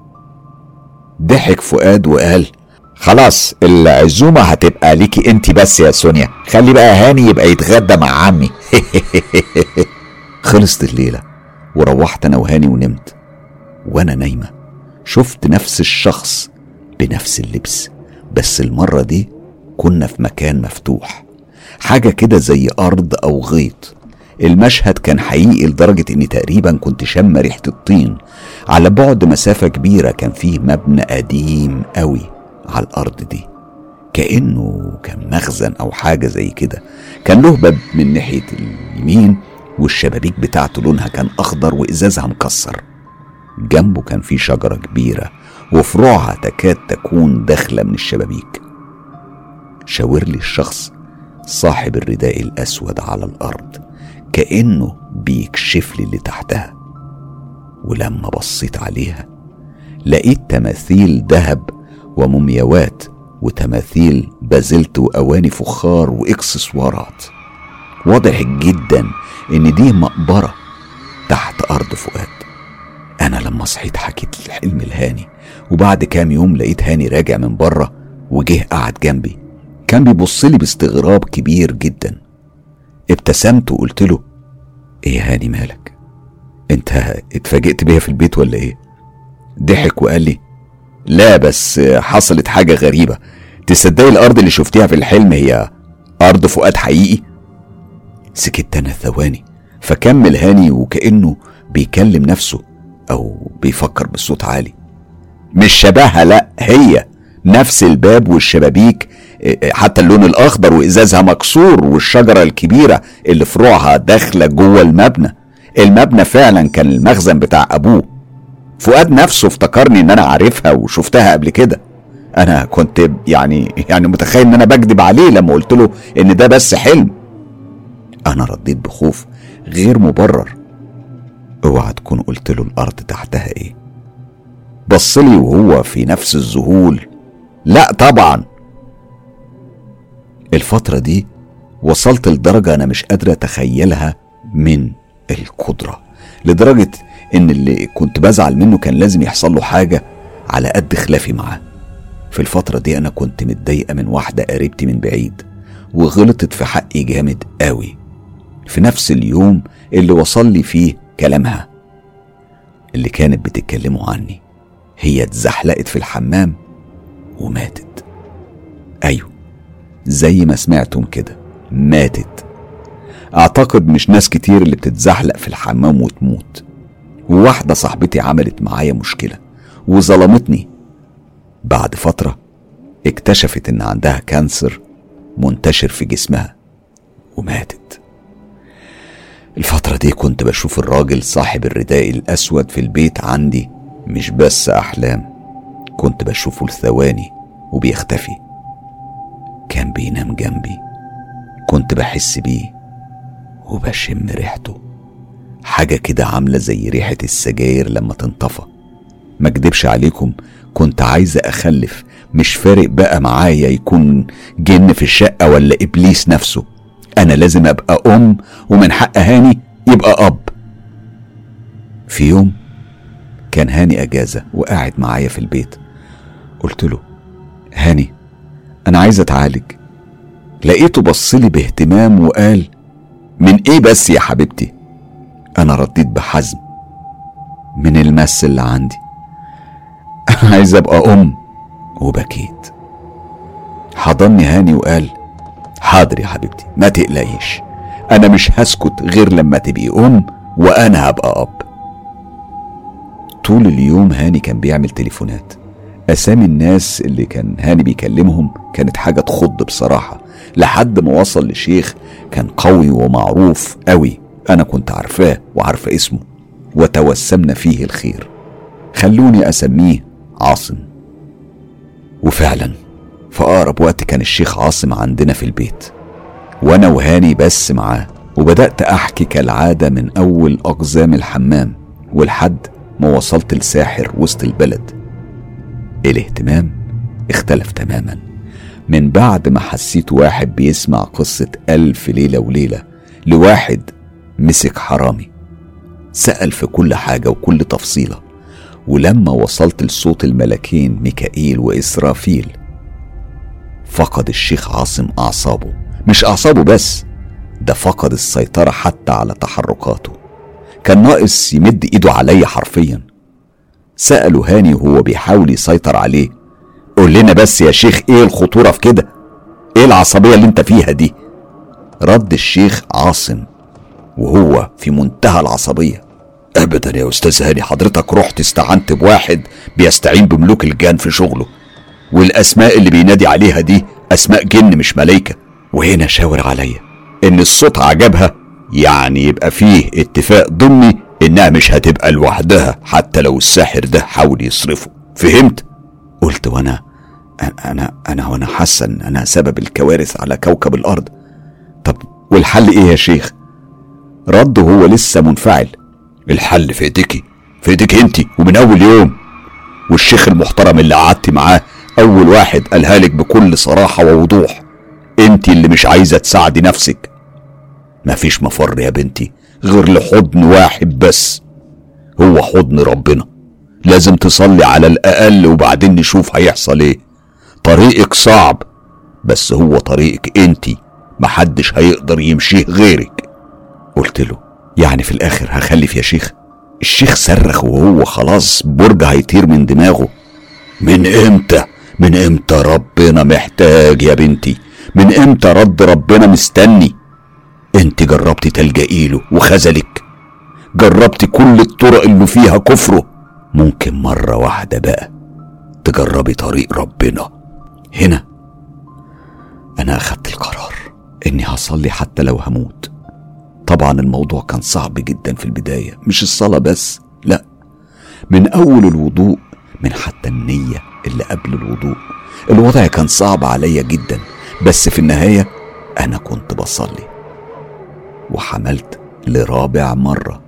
ضحك فؤاد وقال خلاص العزومة هتبقى ليكي انت بس يا سونيا. خلي بقى هاني يبقى يتغدى مع عمي. [LAUGHS] خلصت الليلة وروحت أنا وهاني ونمت. وأنا نايمة شفت نفس الشخص بنفس اللبس. بس المرة دي كنا في مكان مفتوح حاجة كده زي أرض أو غيط. المشهد كان حقيقي لدرجة إني تقريبا كنت شم ريحة الطين. على بعد مسافة كبيرة كان فيه مبنى قديم قوي على الأرض دي. كأنه كان مخزن أو حاجة زي كده. كان له باب من ناحية اليمين والشبابيك بتاعته لونها كان أخضر وإزازها مكسر. جنبه كان في شجرة كبيرة وفروعها تكاد تكون داخلة من الشبابيك. شاور لي الشخص صاحب الرداء الأسود على الأرض كأنه بيكشف لي اللي تحتها. ولما بصيت عليها لقيت تماثيل ذهب ومومياوات وتماثيل بازلت وأواني فخار وإكسسوارات. واضح جدا إن دي مقبرة تحت أرض فؤاد. أنا لما صحيت حكيت الحلم لهاني وبعد كام يوم لقيت هاني راجع من بره وجه قعد جنبي. كان بيبص لي باستغراب كبير جدا. ابتسمت وقلت له إيه هاني مالك؟ انت اتفاجئت بيها في البيت ولا إيه؟ ضحك وقال لي لا بس حصلت حاجة غريبة. تصدقي الأرض اللي شفتيها في الحلم هي أرض فؤاد حقيقي؟ سكت أنا ثواني. فكمل هاني وكأنه بيكلم نفسه أو بيفكر بصوت عالي. مش شبهها لا هي نفس الباب والشبابيك حتى اللون الأخضر وإزازها مكسور والشجرة الكبيرة اللي فروعها داخلة جوه المبنى. المبنى فعلا كان المخزن بتاع أبوه. فؤاد نفسه افتكرني إن أنا عارفها وشفتها قبل كده. أنا كنت يعني يعني متخيل إن أنا بكذب عليه لما قلت له إن ده بس حلم. أنا رديت بخوف غير مبرر. أوعى تكون قلت له الأرض تحتها إيه. بصلي وهو في نفس الذهول. لا طبعا. الفترة دي وصلت لدرجة أنا مش قادر أتخيلها من القدرة لدرجة إن اللي كنت بزعل منه كان لازم يحصل له حاجة على قد خلافي معاه. في الفترة دي أنا كنت متضايقة من واحدة قريبتي من بعيد وغلطت في حقي جامد قوي. في نفس اليوم اللي وصل لي فيه كلامها اللي كانت بتتكلمه عني. هي اتزحلقت في الحمام وماتت. أيوه زي ما سمعتم كده ماتت. أعتقد مش ناس كتير اللي بتتزحلق في الحمام وتموت. وواحدة صاحبتي عملت معايا مشكلة وظلمتني. بعد فترة اكتشفت إن عندها كانسر منتشر في جسمها وماتت. الفترة دي كنت بشوف الراجل صاحب الرداء الأسود في البيت عندي مش بس أحلام. كنت بشوفه لثواني وبيختفي. كان بينام جنبي. كنت بحس بيه. وبشم ريحته. حاجة كده عاملة زي ريحة السجاير لما تنطفى. ما اكدبش عليكم كنت عايزة أخلف. مش فارق بقى معايا يكون جن في الشقة ولا إبليس نفسه. أنا لازم أبقى أم ومن حق هاني يبقى أب. في يوم كان هاني أجازة وقاعد معايا في البيت. قلت له هاني أنا عايز أتعالج. لقيته بصلي باهتمام وقال من إيه بس يا حبيبتي؟ أنا رديت بحزم من المس اللي عندي. أنا [LAUGHS] عايز أبقى أم وبكيت. حضني هاني وقال حاضر يا حبيبتي ما تقلقيش. أنا مش هسكت غير لما تبقي أم وأنا هبقى أب. طول اليوم هاني كان بيعمل تليفونات. أسامي الناس اللي كان هاني بيكلمهم كانت حاجة تخض بصراحة. لحد ما وصل لشيخ كان قوي ومعروف قوي. أنا كنت عارفاه وعارفة اسمه وتوسمنا فيه الخير. خلوني أسميه عاصم. وفعلا في أقرب وقت كان الشيخ عاصم عندنا في البيت. وأنا وهاني بس معاه. وبدأت أحكي كالعادة من أول أقزام الحمام ولحد ما وصلت لساحر وسط البلد. الاهتمام اختلف تماما. من بعد ما حسيت واحد بيسمع قصة ألف ليلة وليلة لواحد مسك حرامي. سأل في كل حاجة وكل تفصيلة. ولما وصلت لصوت الملكين ميكائيل وإسرافيل فقد الشيخ عاصم أعصابه. مش أعصابه بس ده فقد السيطرة حتى على تحركاته. كان ناقص يمد إيده عليا حرفيا. سأله هاني وهو بيحاول يسيطر عليه. قول لنا بس يا شيخ إيه الخطورة في كده؟ إيه العصبية اللي أنت فيها دي؟ رد الشيخ عاصم وهو في منتهى العصبية. ابدا يا أستاذ هاني حضرتك رحت استعنت بواحد بيستعين بملوك الجان في شغله والأسماء اللي بينادي عليها دي أسماء جن مش ملايكة. وهنا شاور عليا إن الصوت عجبها يعني يبقى فيه اتفاق ضمني إنها مش هتبقى لوحدها حتى لو الساحر ده حاول يصرفه. فهمت؟ قلت وأنا أنا أنا وأنا حاسه ان أنا سبب الكوارث على كوكب الأرض. طب والحل إيه يا شيخ؟ رد هو لسه منفعل. الحل في ايديكي في ايديك انت ومن أول يوم. والشيخ المحترم اللي قعدت معاه أول واحد قالها لك بكل صراحة ووضوح. انت اللي مش عايزة تساعدي نفسك. مفيش مفر يا بنتي غير لحضن واحد بس. هو حضن ربنا. لازم تصلي على الأقل وبعدين نشوف هيحصل إيه. طريقك صعب بس هو طريقك انتي محدش هيقدر يمشيه غيرك. قلت له يعني في الآخر هخلف يا شيخ؟ الشيخ صرخ وهو خلاص برج هيطير من دماغه. من إمتى؟ من إمتى ربنا محتاج يا بنتي؟ من إمتى رد ربنا مستني؟ أنت جربتي تلجئي له وخذلك. جربتي كل الطرق اللي فيها كفره. ممكن مرة واحدة بقى تجربي طريق ربنا. هنا. أنا أخدت القرار إني هصلي حتى لو هموت. طبعا الموضوع كان صعب جدا في البداية مش الصلاة بس لا. من أول الوضوء من حتى النية اللي قبل الوضوء. الوضع كان صعب عليا جدا بس في النهاية أنا كنت بصلي. وحملت لرابع مرة.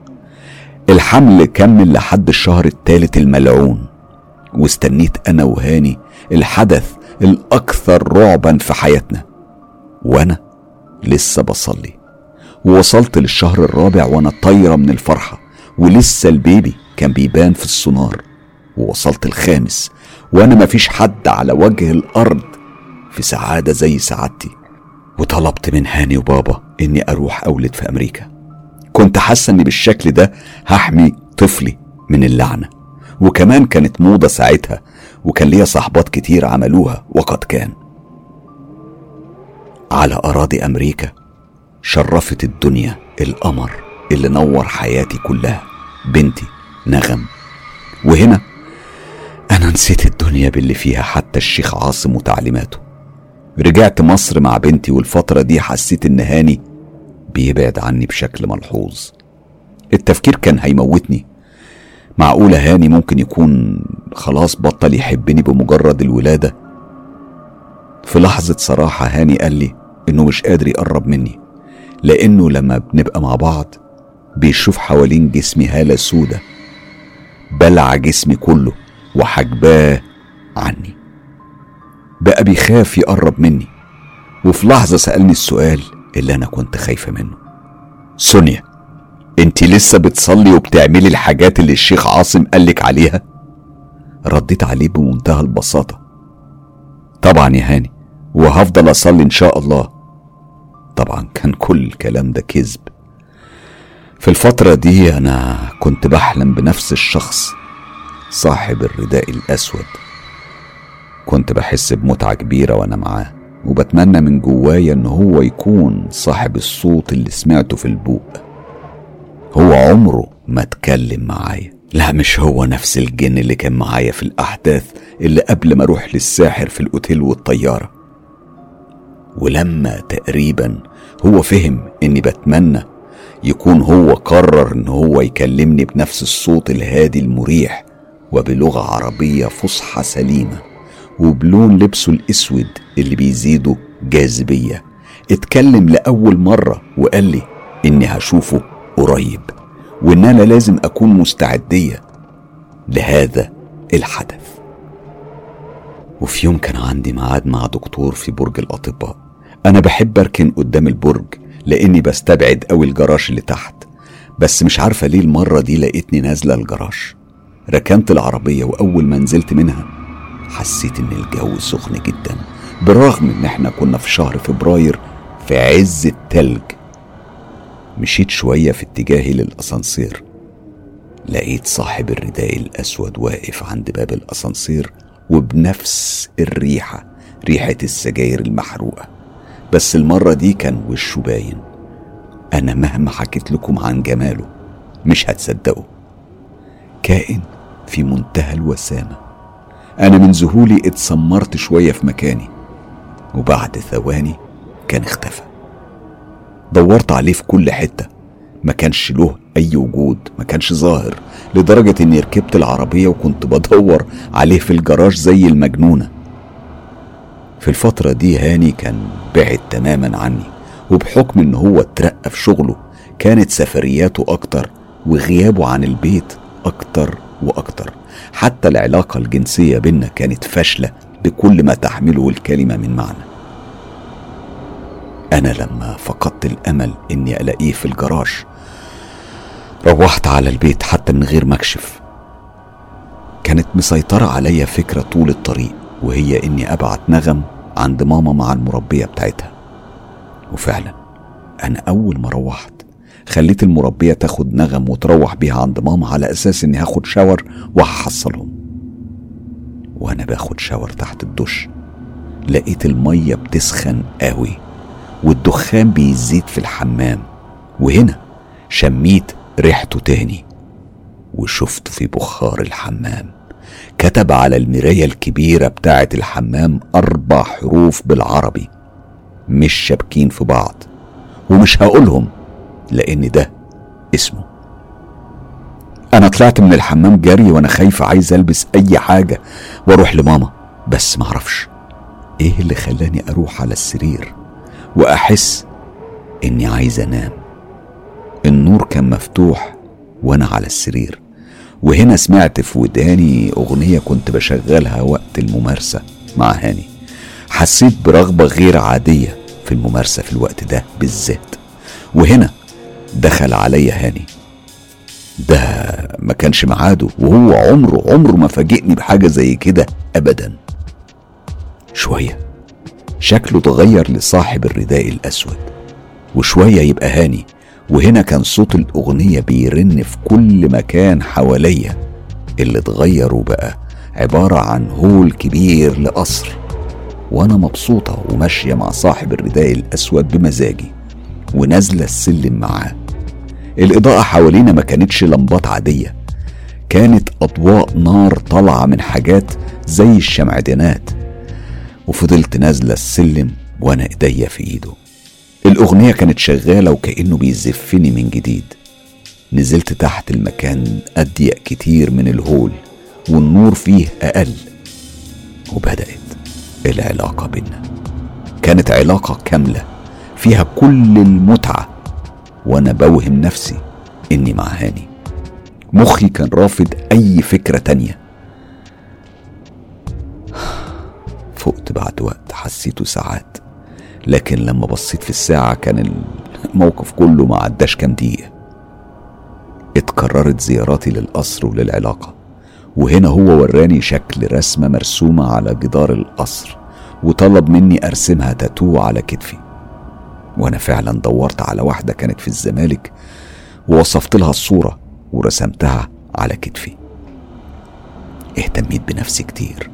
الحمل كمل لحد الشهر الثالث الملعون. واستنيت أنا وهاني الحدث الأكثر رعبا في حياتنا. وأنا لسه بصلي. ووصلت للشهر الرابع وأنا طايرة من الفرحة. ولسه البيبي كان بيبان في السونار. ووصلت الخامس. وأنا مفيش حد على وجه الأرض في سعادة زي سعادتي. وطلبت من هاني وبابا إني أروح أولد في أمريكا. كنت حاسة إني بالشكل ده هحمي طفلي من اللعنة. وكمان كانت موضة ساعتها وكان ليا صحبات كتير عملوها وقد كان. على أراضي أمريكا شرفت الدنيا القمر اللي نور حياتي كلها بنتي نغم. وهنا أنا نسيت الدنيا باللي فيها حتى الشيخ عاصم وتعليماته. رجعت مصر مع بنتي والفترة دي حسيت إن هاني بيبعد عني بشكل ملحوظ. التفكير كان هيموتني. معقولة هاني ممكن يكون خلاص بطل يحبني بمجرد الولادة؟ في لحظة صراحة هاني قال لي إنه مش قادر يقرب مني لأنه لما بنبقى مع بعض بيشوف حوالين جسمي هالة سودة بلع جسمي كله وحجباه عني. بقى بيخاف يقرب مني. وفي لحظة سألني السؤال اللي أنا كنت خايفة منه. سونيا أنت لسه بتصلي وبتعملي الحاجات اللي الشيخ عاصم قالك عليها؟ رديت عليه بمنتهى البساطة. طبعا يا هاني وهفضل أصلي إن شاء الله. طبعا كان كل الكلام ده كذب. في الفترة دي أنا كنت بحلم بنفس الشخص صاحب الرداء الأسود. كنت بحس بمتعة كبيرة وأنا معاه. وبتمنى من جوايا إن هو يكون صاحب الصوت اللي سمعته في البوق. هو عمره ما اتكلم معايا. لا مش هو نفس الجن اللي كان معايا في الأحداث اللي قبل ما أروح للساحر في الأوتيل والطيارة. ولما تقريبا هو فهم إني بتمنى يكون هو قرر إن هو يكلمني بنفس الصوت الهادي المريح وبلغة عربية فصحى سليمة. وبلون لبسه الأسود اللي بيزيده جاذبية. اتكلم لأول مرة وقال لي إني هشوفه قريب وإن أنا لازم أكون مستعدية لهذا الحدث. وفي يوم كان عندي ميعاد مع دكتور في برج الأطباء. أنا بحب أركن قدام البرج لأني بستبعد أوي الجراج اللي تحت بس مش عارفة ليه المرة دي لقيتني نازلة الجراج ركنت العربية وأول ما نزلت منها حسيت إن الجو سخن جدا بالرغم إن إحنا كنا في شهر فبراير في عز التلج. مشيت شوية في اتجاهي للأسانسير. لقيت صاحب الرداء الأسود واقف عند باب الأسانسير وبنفس الريحة ريحة السجاير المحروقة. بس المرة دي كان وشه باين. أنا مهما حكيت لكم عن جماله مش هتصدقوا كائن في منتهى الوسامة. أنا من ذهولي اتسمرت شوية في مكاني وبعد ثواني كان اختفى. دورت عليه في كل حتة ما كانش له أي وجود ما كانش ظاهر لدرجة إني ركبت العربية وكنت بدور عليه في الجراج زي المجنونة. في الفترة دي هاني كان بعد تماما عني وبحكم إن هو اترقى في شغله كانت سفرياته أكتر وغيابه عن البيت أكتر وأكتر. حتى العلاقة الجنسية بينا كانت فاشلة بكل ما تحمله الكلمة من معنى. أنا لما فقدت الأمل إني ألاقيه في الجراج روحت على البيت حتى من غير ما أكشف كانت مسيطرة عليا فكرة طول الطريق وهي إني أبعت نغم عند ماما مع المربية بتاعتها. وفعلا أنا أول ما روحت خليت المربية تاخد نغم وتروح بيها عند ماما على أساس إني هاخد شاور وهحصلهم. وأنا باخد شاور تحت الدش. لقيت المية بتسخن قوي والدخان بيزيد في الحمام. وهنا شميت ريحته تاني وشفت في بخار الحمام. كتب على المراية الكبيرة بتاعة الحمام أربع حروف بالعربي مش شابكين في بعض ومش هقولهم. لأن ده اسمه. أنا طلعت من الحمام جري وأنا خايف عايز ألبس أي حاجة وأروح لماما بس معرفش إيه اللي خلاني أروح على السرير وأحس إني عايز أنام. النور كان مفتوح وأنا على السرير وهنا سمعت في وداني أغنية كنت بشغلها وقت الممارسة مع هاني. حسيت برغبة غير عادية في الممارسة في الوقت ده بالذات. وهنا دخل عليا هاني. ده ما كانش ميعاده وهو عمره عمره ما فاجئني بحاجة زي كده أبدا. شوية. شكله اتغير لصاحب الرداء الأسود. وشوية يبقى هاني. وهنا كان صوت الأغنية بيرن في كل مكان حواليا. اللي اتغير وبقى عبارة عن هول كبير لقصر. وأنا مبسوطة وماشية مع صاحب الرداء الأسود بمزاجي. ونازلة السلم معاه. الإضاءة حوالينا ما كانتش لمبات عادية. كانت أضواء نار طالعة من حاجات زي الشمعدانات. وفضلت نازلة السلم وأنا إيديا في إيده. الأغنية كانت شغالة وكأنه بيزفني من جديد. نزلت تحت المكان أضيق كتير من الهول والنور فيه أقل. وبدأت العلاقة بينا. كانت علاقة كاملة. فيها كل المتعة. وأنا بوهم نفسي إني مع هاني مخي كان رافض أي فكرة تانية. فقت بعد وقت حسيته ساعات. لكن لما بصيت في الساعة كان الموقف كله ما عداش كام دقيقة. اتكررت زياراتي للقصر وللعلاقة. وهنا هو وراني شكل رسمة مرسومة على جدار القصر. وطلب مني أرسمها تاتو على كتفي. وأنا فعلا دورت على واحدة كانت في الزمالك ووصفت لها الصورة ورسمتها على كتفي. اهتميت بنفسي كتير.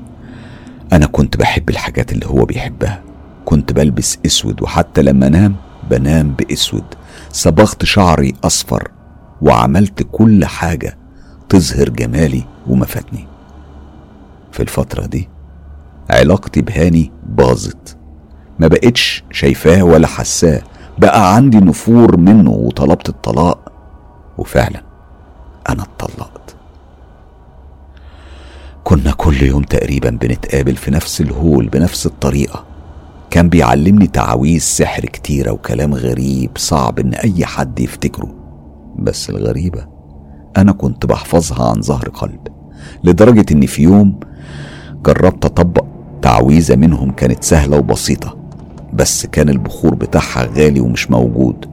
أنا كنت بحب الحاجات اللي هو بيحبها. كنت بلبس أسود وحتى لما أنام بنام بأسود. صبغت شعري أصفر وعملت كل حاجة تظهر جمالي ومفاتني. في الفترة دي علاقتي بهاني باظت. ما بقتش شايفاه ولا حساه. بقى عندي نفور منه وطلبت الطلاق. وفعلا أنا اتطلقت. كنا كل يوم تقريبا بنتقابل في نفس الهول بنفس الطريقة. كان بيعلمني تعاويذ سحر كتيرة وكلام غريب صعب إن أي حد يفتكره. بس الغريبة أنا كنت بحفظها عن ظهر قلب لدرجة إن في يوم جربت أطبق تعويذة منهم كانت سهلة وبسيطة. بس كان البخور بتاعها غالي ومش موجود.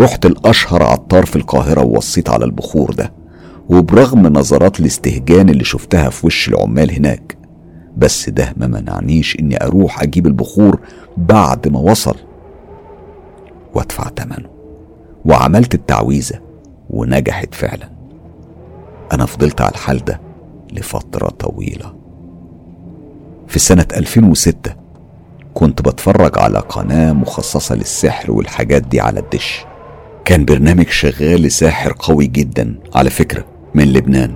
رحت الأشهر عطار في القاهرة ووصيت على البخور ده وبرغم نظرات الاستهجان اللي شفتها في وش العمال هناك بس ده ما منعنيش إني أروح أجيب البخور بعد ما وصل. وأدفع ثمنه وعملت التعويذة ونجحت فعلا. أنا فضلت على الحال ده لفترة طويلة. في سنة 2006 كنت بتفرج على قناة مخصصة للسحر والحاجات دي على الدش. كان برنامج شغال لساحر قوي جدا على فكرة من لبنان.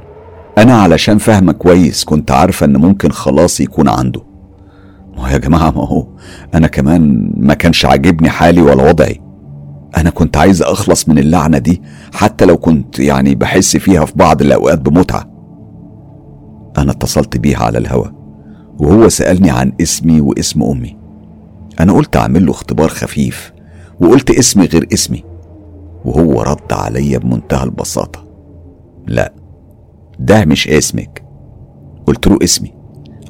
أنا علشان فاهمة كويس كنت عارفة إن ممكن خلاص يكون عنده. ما يا جماعة ما هو أنا كمان ما كانش عاجبني حالي ولا وضعي. أنا كنت عايز أخلص من اللعنة دي حتى لو كنت يعني بحس فيها في بعض الأوقات بمتعة. أنا اتصلت بيه على الهوا وهو سألني عن اسمي واسم أمي. أنا قلت أعمل له اختبار خفيف وقلت اسمي غير اسمي وهو رد عليا بمنتهى البساطة. لا ده مش اسمك. قلت له اسمي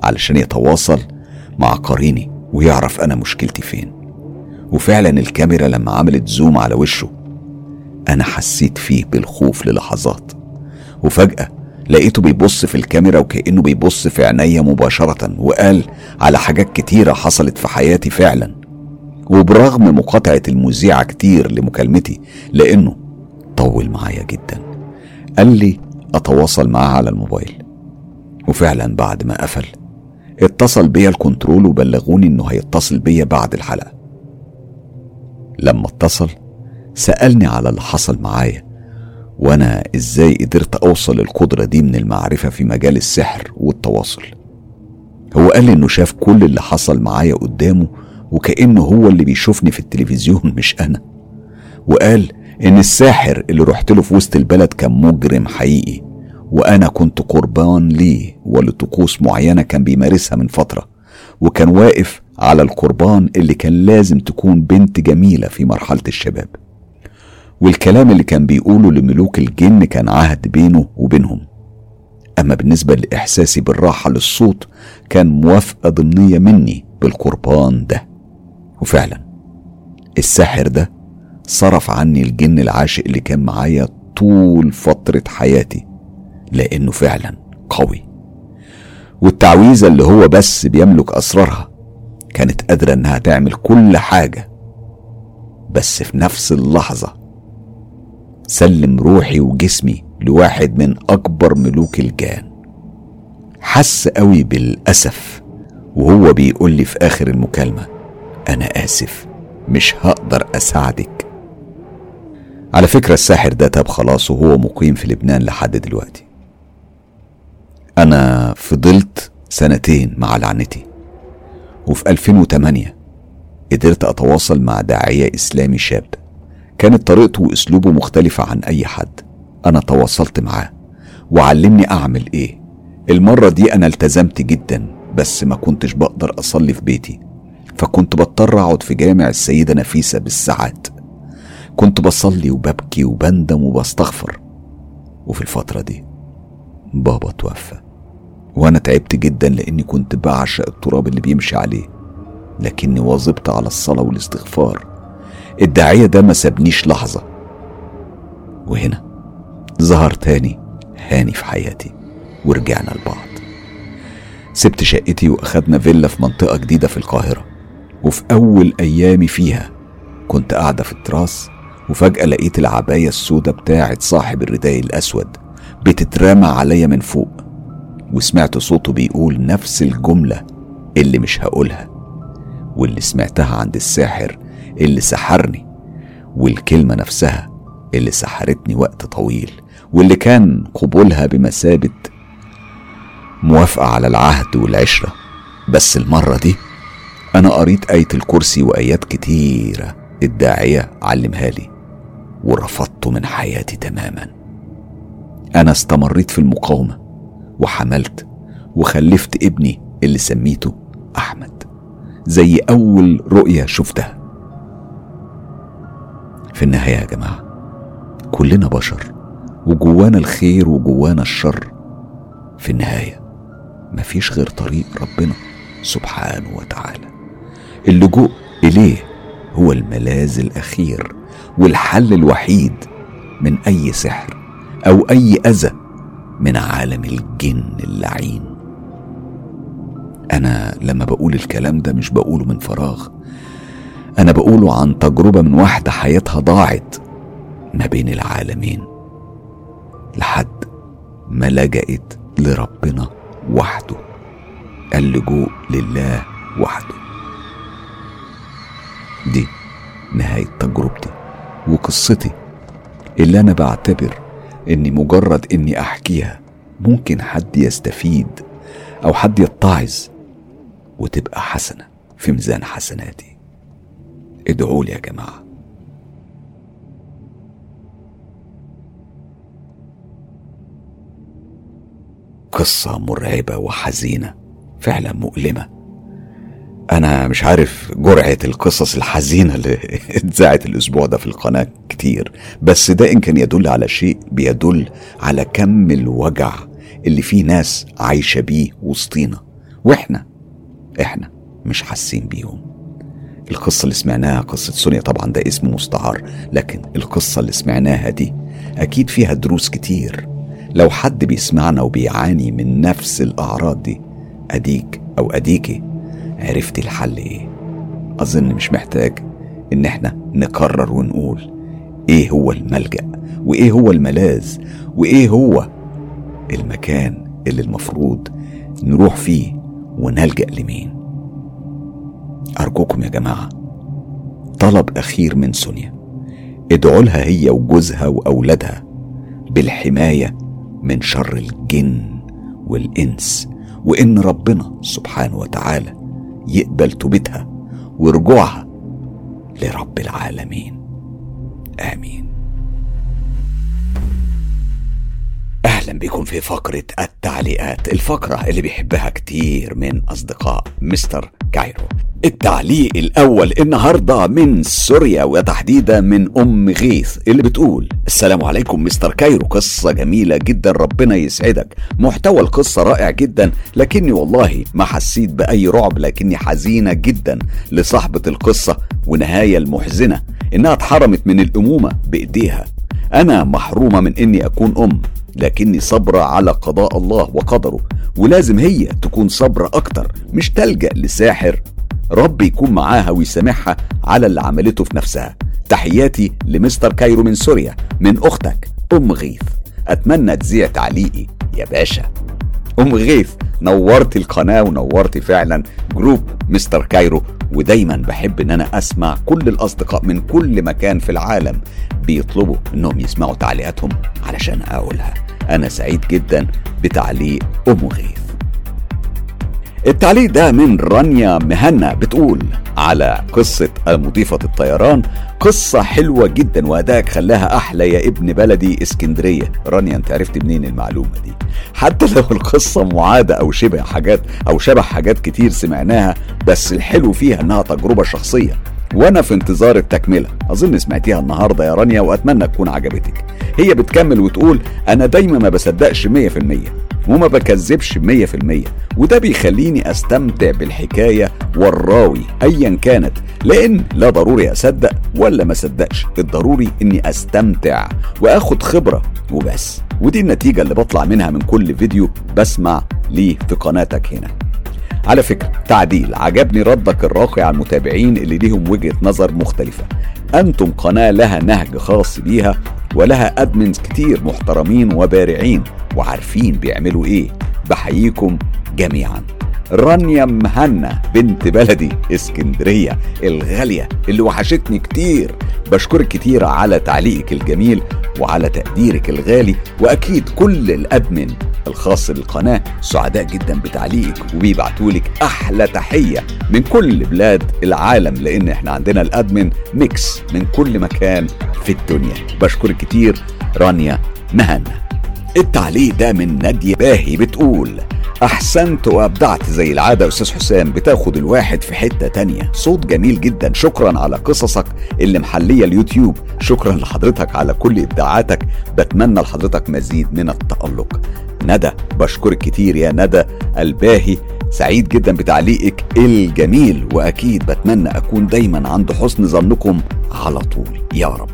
علشان يتواصل مع قريني ويعرف أنا مشكلتي فين. وفعلا الكاميرا لما عملت زوم على وشه أنا حسيت فيه بالخوف للحظات. وفجأة لقيته بيبص في الكاميرا وكأنه بيبص في عينيا مباشرة وقال على حاجات كتيرة حصلت في حياتي فعلا. وبرغم مقاطعة المذيعة كتير لمكالمتي لأنه طول معايا جدا. قال لي أتواصل معاه على الموبايل. وفعلا بعد ما قفل اتصل بيا الكنترول وبلغوني إنه هيتصل بيا بعد الحلقة. لما اتصل سألني على اللي حصل معايا. وأنا إزاي قدرت اوصل القدرة دي من المعرفة في مجال السحر والتواصل؟ هو قال لي انه شاف كل اللي حصل معايا قدامه وكأنه هو اللي بيشوفني في التلفزيون [LAUGHS] مش أنا. وقال ان الساحر اللي رحت له في وسط البلد كان مجرم حقيقي وأنا كنت قربان ليه ولطقوس معينة كان بيمارسها من فترة وكان واقف على القربان اللي كان لازم تكون بنت جميلة في مرحلة الشباب. والكلام اللي كان بيقوله لملوك الجن كان عهد بينه وبينهم. أما بالنسبة لإحساسي بالراحة للصوت كان موافقة ضمنية مني بالقربان ده. وفعلا الساحر ده صرف عني الجن العاشق اللي كان معايا طول فترة حياتي لأنه فعلا قوي. والتعويذة اللي هو بس بيملك أسرارها كانت قادرة إنها تعمل كل حاجة بس في نفس اللحظة سلم روحي وجسمي لواحد من أكبر ملوك الجان. حس قوي بالأسف وهو بيقول لي في آخر المكالمة أنا آسف مش هقدر أساعدك. على فكرة الساحر ده تاب خلاص وهو مقيم في لبنان لحد دلوقتي. أنا فضلت سنتين مع لعنتي وفي 2008 قدرت أتواصل مع داعية إسلامي شاب كانت طريقته وأسلوبه مختلفة عن أي حد. أنا تواصلت معاه. وعلمني أعمل إيه. المرة دي أنا التزمت جدا بس ما كنتش بقدر أصلي في بيتي. فكنت بضطر أقعد في جامع السيدة نفيسة بالساعات. كنت بصلي وببكي وبندم وبستغفر. وفي الفترة دي بابا توفى. وأنا تعبت جدا لأني كنت بعشق التراب اللي بيمشي عليه. لكني واظبت على الصلاة والاستغفار. الداعية ده ما سابنيش لحظة. وهنا ظهر تاني هاني في حياتي ورجعنا لبعض. سبت شقتي وأخدنا فيلا في منطقة جديدة في القاهرة. وفي أول أيامي فيها كنت قاعدة في التراس وفجأة لقيت العباية السوداء بتاعت صاحب الرداء الأسود بتترمى عليا من فوق. وسمعت صوته بيقول نفس الجملة اللي مش هقولها واللي سمعتها عند الساحر اللي سحرني والكلمة نفسها اللي سحرتني وقت طويل واللي كان قبولها بمثابة موافقة على العهد والعشرة. بس المرة دي أنا قريت آية الكرسي وآيات كتيرة الداعية علمها لي ورفضته من حياتي تماما. أنا استمريت في المقاومة وحملت وخلفت ابني اللي سميته أحمد زي أول رؤية شفتها. في النهاية يا جماعة كلنا بشر وجوانا الخير وجوانا الشر في النهاية. مفيش غير طريق ربنا سبحانه وتعالى. اللجوء إليه هو الملاذ الأخير والحل الوحيد من أي سحر أو أي أذى من عالم الجن اللعين. أنا لما بقول الكلام ده مش بقوله من فراغ أنا بقوله عن تجربة من واحدة حياتها ضاعت ما بين العالمين لحد ما لجأت لربنا وحده. اللجوء لله وحده. دي نهاية تجربتي وقصتي. اللي أنا بعتبر إني مجرد إني أحكيها ممكن حد يستفيد أو حد يتعظ وتبقى حسنة في ميزان حسناتي. ادعوا لي يا جماعة. قصة مرعبة وحزينة فعلا مؤلمة. أنا مش عارف جرعة القصص الحزينة اللي [LAUGHS] اتذاعت الأسبوع ده في القناة كتير بس ده ان كان يدل على شيء بيدل على كم الوجع اللي فيه ناس عايشة بيه وسطينا. وإحنا إحنا مش حاسين بيهم. القصة اللي سمعناها قصة سونيا طبعا ده اسم مستعار لكن القصة اللي سمعناها دي أكيد فيها دروس كتير. لو حد بيسمعنا وبيعاني من نفس الأعراض دي أديك أو أديكي عرفتي الحل إيه؟ أظن مش محتاج إن إحنا نكرر ونقول إيه هو الملجأ وإيه هو الملاذ وإيه هو المكان اللي المفروض نروح فيه ونلجأ لمين. أرجوكم يا جماعة طلب أخير من سونيا. ادعوا لها هي وجوزها وأولادها بالحماية من شر الجن والإنس وإن ربنا سبحانه وتعالى يقبل توبتها ورجوعها لرب العالمين. آمين. أهلا بكم في فقرة التعليقات الفقرة اللي بيحبها كتير من أصدقاء مستر كايرو. التعليق الأول النهاردة من سوريا وتحديدا من أم غيث اللي بتقول السلام عليكم مستر كايرو قصة جميلة جدا ربنا يسعدك. محتوى القصة رائع جدا لكني والله ما حسيت بأي رعب لكني حزينة جدا لصاحبة القصة ونهاية المحزنة. إنها اتحرمت من الأمومة بإيديها. أنا محرومة من إني أكون أم. لكني صبرة على قضاء الله وقدره. ولازم هي تكون صبرة أكتر مش تلجأ لساحر. ربي يكون معاها ويسامحها على اللي عملته في نفسها. تحياتي لمستر كايرو من سوريا من أختك أم غيث. أتمنى تذيع تعليقي يا باشا. أم غيث نورت القناة ونورت فعلا group مستر كايرو ودايما بحب إن أنا أسمع كل الأصدقاء من كل مكان في العالم بيطلبوا إنهم يسمعوا تعليقاتهم علشان أقولها. أنا سعيد جدا بتعليق أم غيث. التعليق ده من رانيا مهنا بتقول على قصة مضيفة الطيران قصة حلوة جدا وأدائك خلاها أحلى يا ابن بلدي إسكندرية. رانيا أنت عرفت منين المعلومة دي؟ حتى لو القصة معادة أو شبه حاجات أو شبه حاجات كتير سمعناها بس الحلو فيها إنها تجربة شخصية. وأنا في انتظار التكملة. أظن سمعتيها النهارده يا رانيا وأتمنى تكون عجبتك. هي بتكمل وتقول أنا دايما ما بصدقش 100% وما بكذبش 100% وده بيخليني أستمتع بالحكاية والراوي ايا كانت لأن لا ضروري أصدق ولا ما صدقش الضروري إني أستمتع وأخد خبرة وبس. ودي النتيجة اللي بطلع منها من كل فيديو بسمع ليه في قناتك هنا. على فكرة تعديل عجبني ردك الراقي على المتابعين اللي ليهم وجهة نظر مختلفة. أنتم قناة لها نهج خاص بيها ولها أدمنز كتير محترمين وبارعين وعارفين بيعملوا إيه. بحييكم جميعا. رانيا مهنا بنت بلدي اسكندرية الغالية اللي وحشتني كتير. بشكرك كتير على تعليقك الجميل وعلى تقديرك الغالي وأكيد كل ال admin الخاص بالقناة سعداء جدا بتعليقك وبيبعتولك أحلى تحية من كل بلاد العالم لأن إحنا عندنا ال admin mix من كل مكان في الدنيا. بشكرك كتير رانيا مهنا. التعليق ده من نادية باهي بتقول أحسنت وأبدعت زي العادة أستاذ حسام بتاخد الواحد في حتة تانية. صوت جميل جدا. شكرا على قصصك اللي محلية اليوتيوب. شكرا لحضرتك على كل إبداعاتك. بتمنى لحضرتك مزيد من التألق. ندى بشكرك كتير يا ندى الباهي. سعيد جدا بتعليقك الجميل. وأكيد بتمنى أكون دايما عند حسن ظنكم على طول. يا رب.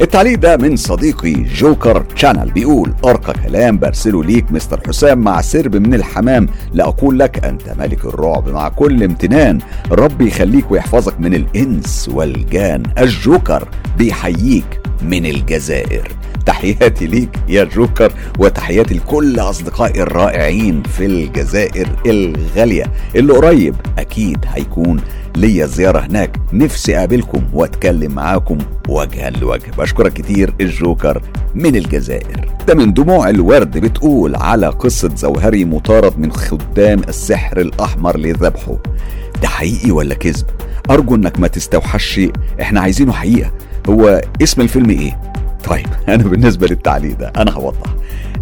التعليق ده من صديقي جوكر تشانل بيقول أرقى كلام برسله ليك مستر حسام مع سرب من الحمام. لأقول لك أنت ملك الرعب مع كل امتنان. ربي يخليك ويحفظك من الإنس والجان. الجوكر بيحييك من الجزائر. تحياتي ليك يا جوكر وتحياتي لكل أصدقائي الرائعين في الجزائر الغالية. اللي قريب أكيد هيكون ليا زيارة هناك. نفسي أقابلكم وأتكلم معاكم وجها لوجه. بشكرك كتير الجوكر من الجزائر. ده من دموع الورد بتقول على قصة زوهري مطارد من خدام السحر الأحمر لذبحه. ده حقيقي ولا كذب؟ أرجو إنك ما تستوحش إحنا عايزينه حقيقة. هو اسم الفيلم إيه؟ طيب [LAUGHS] أنا بالنسبة للتعليق ده أنا هوضح.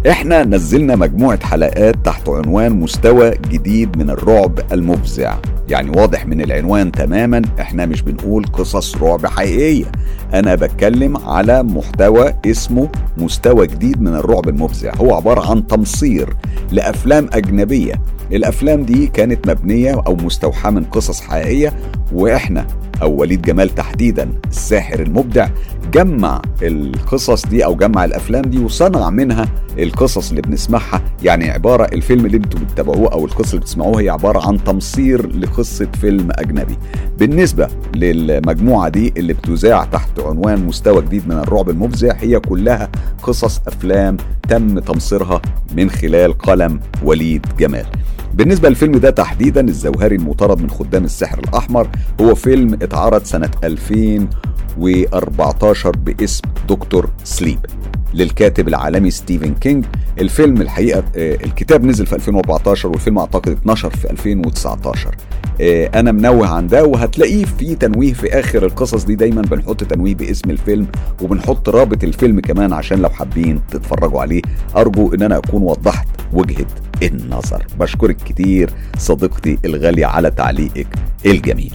إحنا نزلنا مجموعة حلقات تحت عنوان مستوى جديد من الرعب المفزع. يعني واضح من العنوان تماما إحنا مش بنقول قصص رعب حقيقية. أنا بتكلم على محتوى اسمه مستوى جديد من الرعب المفزع. هو عبارة عن تمصير لأفلام أجنبية. الأفلام دي كانت مبنية أو مستوحاة من قصص حقيقية وإحنا أو وليد جمال تحديدا الساحر المبدع جمع القصص دي أو جمع الأفلام دي وصنع منها القصص اللي بنسمعها. يعني عبارة الفيلم اللي أنتم بتتابعوه أو القصة اللي بتسمعوها هي عبارة عن تمصير لقصة فيلم أجنبي. بالنسبة للمجموعة دي اللي بتذاع تحت عنوان مستوى جديد من الرعب المفزع هي كلها قصص أفلام تم تمصيرها من خلال قلم وليد جمال. بالنسبة للفيلم ده تحديدا الزوهري المطارد من خدام السحر الأحمر هو فيلم اتعرض سنة 2014 باسم Doctor Sleep للكاتب العالمي ستيفن كينج. الفيلم الحقيقة آه، الكتاب نزل في 2014 والفيلم أعتقد اتنشر في 2019 آه، أنا منوه عن ده وهتلاقيه في تنويه في آخر القصص دي. دايما بنحط تنويه باسم الفيلم وبنحط رابط الفيلم كمان عشان لو حابين تتفرجوا عليه أرجو إن أنا أكون وضحت وجهة النظر. بشكرك كتير صديقتي الغالية على تعليقك الجميل.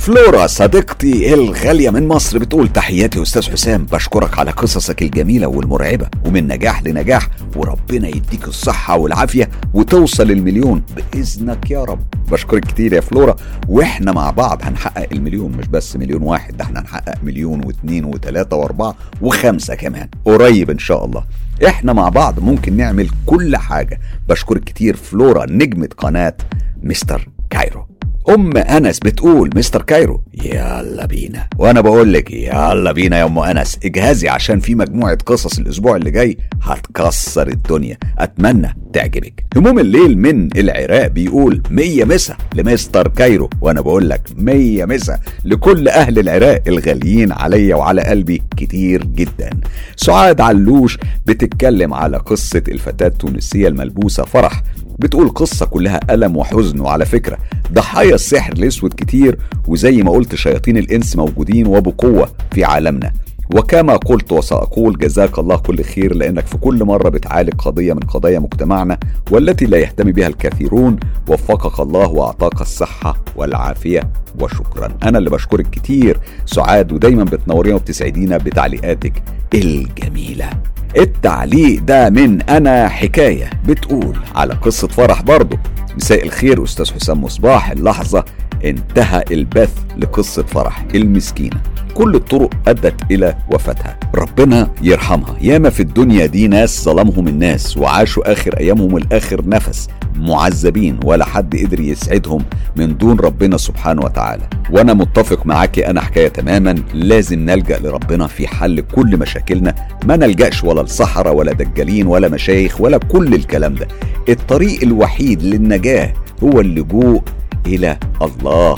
فلورا صديقتي الغالية من مصر بتقول تحياتي أستاذ حسام بشكرك على قصصك الجميلة والمرعبة ومن نجاح لنجاح وربنا يديك الصحة والعافية وتوصل المليون بإذنك يا رب. بشكرك كتير يا فلورا وإحنا مع بعض هنحقق المليون مش بس مليون واحد ده إحنا هنحقق مليون واثنين وثلاثة وأربعة وخمسة كمان قريب إن شاء الله. إحنا مع بعض ممكن نعمل كل حاجة. بشكرك كتير فلورا نجمة قناة مستر كايرو. أم أنس بتقول مستر كايرو يلا بينا. وأنا بقول لك يلا بينا يا أم أنس. اجهزي عشان في مجموعة قصص الأسبوع اللي جاي هتكسر الدنيا. أتمنى تعجبك. هموم الليل من العراق بيقول مية مسا لمستر كايرو. وأنا بقول لك مية مسا لكل أهل العراق الغاليين عليا وعلى قلبي كتير جدا. سعاد علوش بتتكلم على قصة الفتاة التونسية الملبوسة فرح بتقول قصة كلها ألم وحزن وعلى فكرة. ضحايا السحر الأسود كتير وزي ما قلت شياطين الإنس موجودين وبقوة في عالمنا. وكما قلت وسأقول جزاك الله كل خير لأنك في كل مرة بتعالج قضية من قضايا مجتمعنا والتي لا يهتم بها الكثيرون وفقك الله وأعطاك الصحة والعافية وشكرا. أنا اللي بشكرك كتير. سعاد ودايما بتنورينا وبتسعدينا بتعليقاتك الجميلة. التعليق ده من أنا حكاية بتقول. على قصة فرح برضه مساء الخير أستاذ حسام مصباح. اللحظة انتهى البث لقصة فرح المسكينة. كل الطرق أدت إلى وفاتها. ربنا يرحمها. ياما في الدنيا دي ناس ظلمهم الناس وعاشوا آخر أيامهم الآخر نفس. معذبين. ولا حد قدر يسعدهم من دون ربنا سبحانه وتعالى. وأنا متفق معاكي أنا حكاية تماما. لازم نلجأ لربنا في حل كل مشاكلنا. ما نلجأش ولا لصحراء ولا دجالين ولا مشايخ ولا كل الكلام ده. الطريق الوحيد للنجاة هو اللجوء إلى الله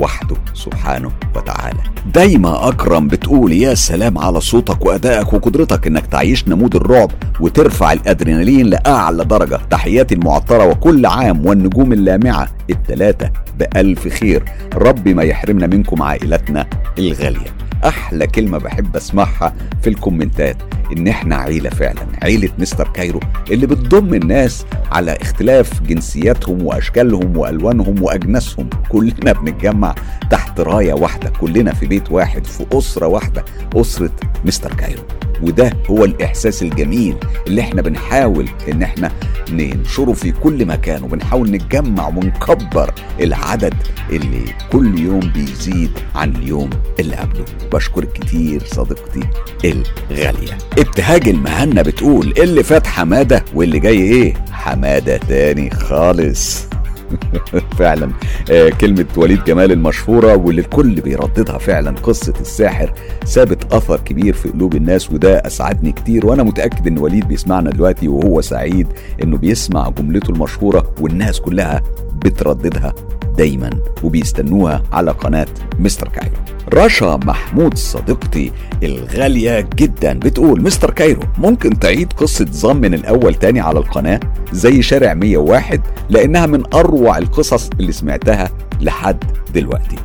وحده سبحانه وتعالى. دايما أكرم بتقول يا سلام على صوتك وأدائك وقدرتك إنك تعيشنا مود الرعب وترفع الأدرينالين لأعلى درجة. تحياتي المعطرة وكل عام والنجوم اللامعة. الثلاثه بألف خير. ربي ما يحرمنا منكم عائلتنا الغالية. أحلى كلمة بحب أسمعها في الكومنتات إن إحنا عيلة فعلا عيلة مستر كايرو اللي بتضم الناس على اختلاف جنسياتهم وأشكالهم وألوانهم وأجناسهم. كلنا بنتجمع تحت راية واحدة كلنا في بيت واحد في أسرة واحدة أسرة مستر كايرو. وده هو الإحساس الجميل اللي إحنا بنحاول إن إحنا ننشره في كل مكان وبنحاول نتجمع ونكبر العدد اللي كل يوم بيزيد عن اليوم اللي قبله. بشكرك كتير صديقتي الغالية. ابتهاج المهنة بتقول اللي فات حمادة واللي جاي إيه؟ حمادة تاني خالص. [LAUGHS] فعلا. آه كلمة وليد جمال المشهورة واللي الكل بيرددها فعلا. قصة الساحر سابت أثر كبير في قلوب الناس وده أسعدني كتير. وأنا متأكد إن وليد بيسمعنا دلوقتي وهو سعيد إنه بيسمع جملته المشهورة والناس كلها بترددها دايما وبيستنوها على قناة مستر كايرو. رشا محمود صديقتي الغالية جدا بتقول مستر كايرو ممكن تعيد قصة ظام من الأول تاني على القناة زي شارع 101 لأنها من أروع القصص اللي سمعتها لحد دلوقتي.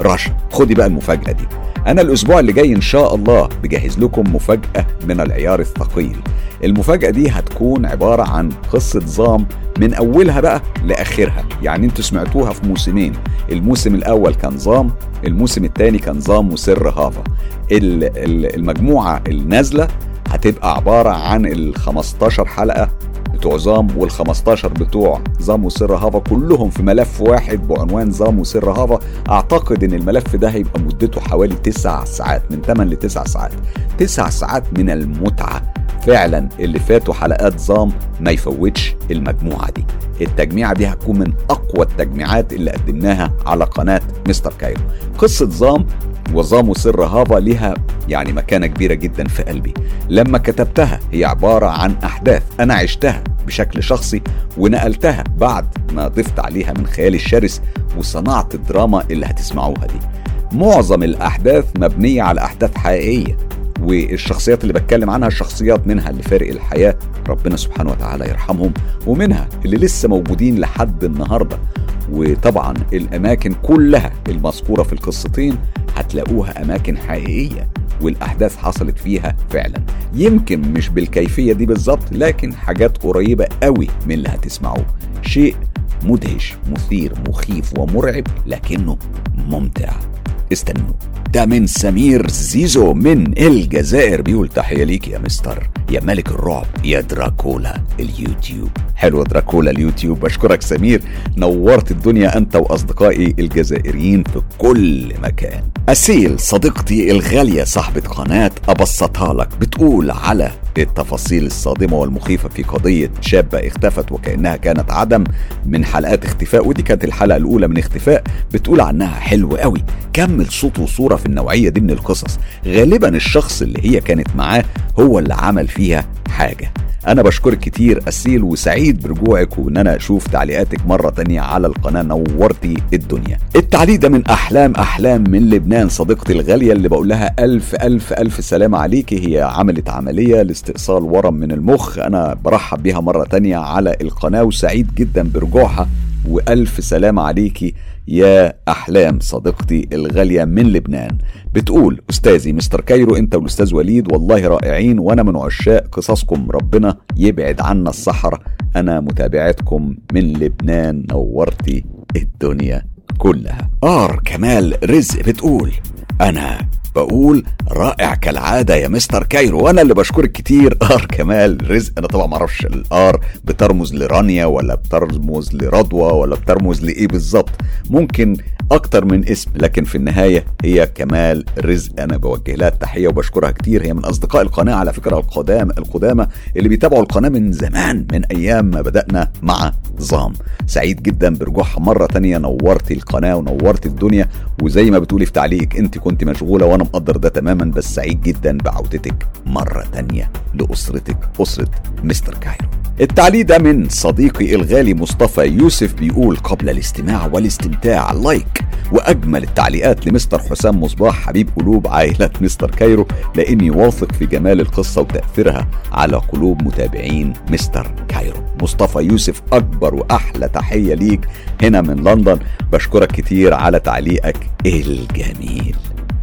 رشا خدي بقى المفاجأة دي. أنا الأسبوع اللي جاي إن شاء الله بجهز لكم مفاجأة من العيار الثقيل. المفاجأة دي هتكون عبارة عن قصة ظام من أولها بقى لآخرها. يعني أنتوا سمعتوها في موسمين. الموسم الأول كان ظام الموسم الثاني كان ظام وسر هافا. المجموعة النازلة هتبقى عبارة عن ال 15 حلقة بتوع زام وال15 بتوع زام وسر هافا كلهم في ملف واحد بعنوان زام وسر هافا. أعتقد إن الملف ده هيبقى مدته حوالي 9 ساعات من 8 ل 9 ساعات. 9 ساعات من المتعة. فعلا اللي فاتوا حلقات زام ما يفوتش المجموعة دي. التجميعة دي هتكون من أقوى التجميعات اللي قدمناها على قناة مستر كايرو. قصة زام وظام وسر هافا ليها يعني مكانة كبيرة جدا في قلبي. لما كتبتها هي عبارة عن أحداث أنا عشتها بشكل شخصي ونقلتها بعد ما ضفت عليها من خيالي الشرس وصنعت الدراما اللي هتسمعوها دي. معظم الأحداث مبنية على أحداث حقيقية. والشخصيات اللي بتكلم عنها شخصيات منها اللي فارق الحياة ربنا سبحانه وتعالى يرحمهم ومنها اللي لسه موجودين لحد النهاردة. وطبعا الأماكن كلها المذكورة في القصتين هتلاقوها أماكن حقيقية والأحداث حصلت فيها فعلا. يمكن مش بالكيفية دي بالظبط لكن حاجات قريبة قوي من اللي هتسمعوه. شيء مدهش مثير مخيف ومرعب لكنه ممتع. استنوا. ده من سمير زيزو من الجزائر. بيقول تحية ليك يا مستر. يا ملك الرعب يا دراكولا اليوتيوب. حلو دراكولا اليوتيوب. بشكرك سمير. نورت الدنيا أنت وأصدقائي الجزائريين في كل مكان. أسيل صديقتي الغالية صاحبة قناة أبسطها لك بتقول على التفاصيل الصادمة والمخيفة في قضية شابة اختفت وكأنها كانت عدم من حلقات اختفاء ودي كانت الحلقة الأولى من اختفاء بتقول عنها حلو قوي. كمل صوت وصورة في النوعية دي من القصص. غالبا الشخص اللي هي كانت معاه هو اللي عمل فيها حاجة. أنا بشكرك كتير أسيل وسعيد برجوعك وإن أنا أشوف تعليقاتك مرة تانية على القناة نورتي الدنيا. التعليق ده من أحلام أحلام من لبنان صديقتي الغالية اللي بقول لها ألف ألف ألف سلامة عليكي. هي عملت عملية لاستئصال ورم من المخ. أنا برحب بيها مرة تانية على القناة وسعيد جدا برجوعها. وألف سلامة عليكي يا أحلام صديقتي الغالية من لبنان. بتقول أستاذي مستر كايرو أنت والأستاذ وليد والله رائعين وأنا من عشاق قصصكم. ربنا يبعد عنا السحرة أنا متابعتكم من لبنان نورتي الدنيا كلها. آر كمال رزق بتقول. أنا بقول رائع كالعادة يا مستر كايرو وأنا اللي بشكرك كتير. [LAUGHS] آر كمال رزق. أنا طبعا معرفش الآر بترمز لرانيا ولا بترمز لرضوى ولا بترمز لإيه بالظبط. ممكن أكتر من اسم لكن في النهاية هي كمال رزق. أنا بوجه لها التحية وبشكرها كتير. هي من أصدقاء القناة على فكرة القدام القدامى اللي بيتابعوا القناة من زمان من أيام ما بدأنا مع ظام سعيد جدا برجوعها مرة تانية. نورتي القناة ونورتي الدنيا. وزي ما بتقولي في تعليقك أنت كنت مشغولة وأنا مقدر ده تماما بس سعيد جدا بعودتك مرة تانية لأسرتك أسرة مستر كايرو. التعليق ده من صديقي الغالي مصطفى يوسف بيقول قبل الاستماع والاستمتاع like وأجمل التعليقات لمستر حسام مصباح حبيب قلوب عائلة Mister Cairo لأني واثق في جمال القصة وتأثيرها على قلوب متابعين Mister Cairo. مصطفى يوسف أكبر وأحلى تحية ليك هنا من لندن. بشكرك كتير على تعليقك الجميل.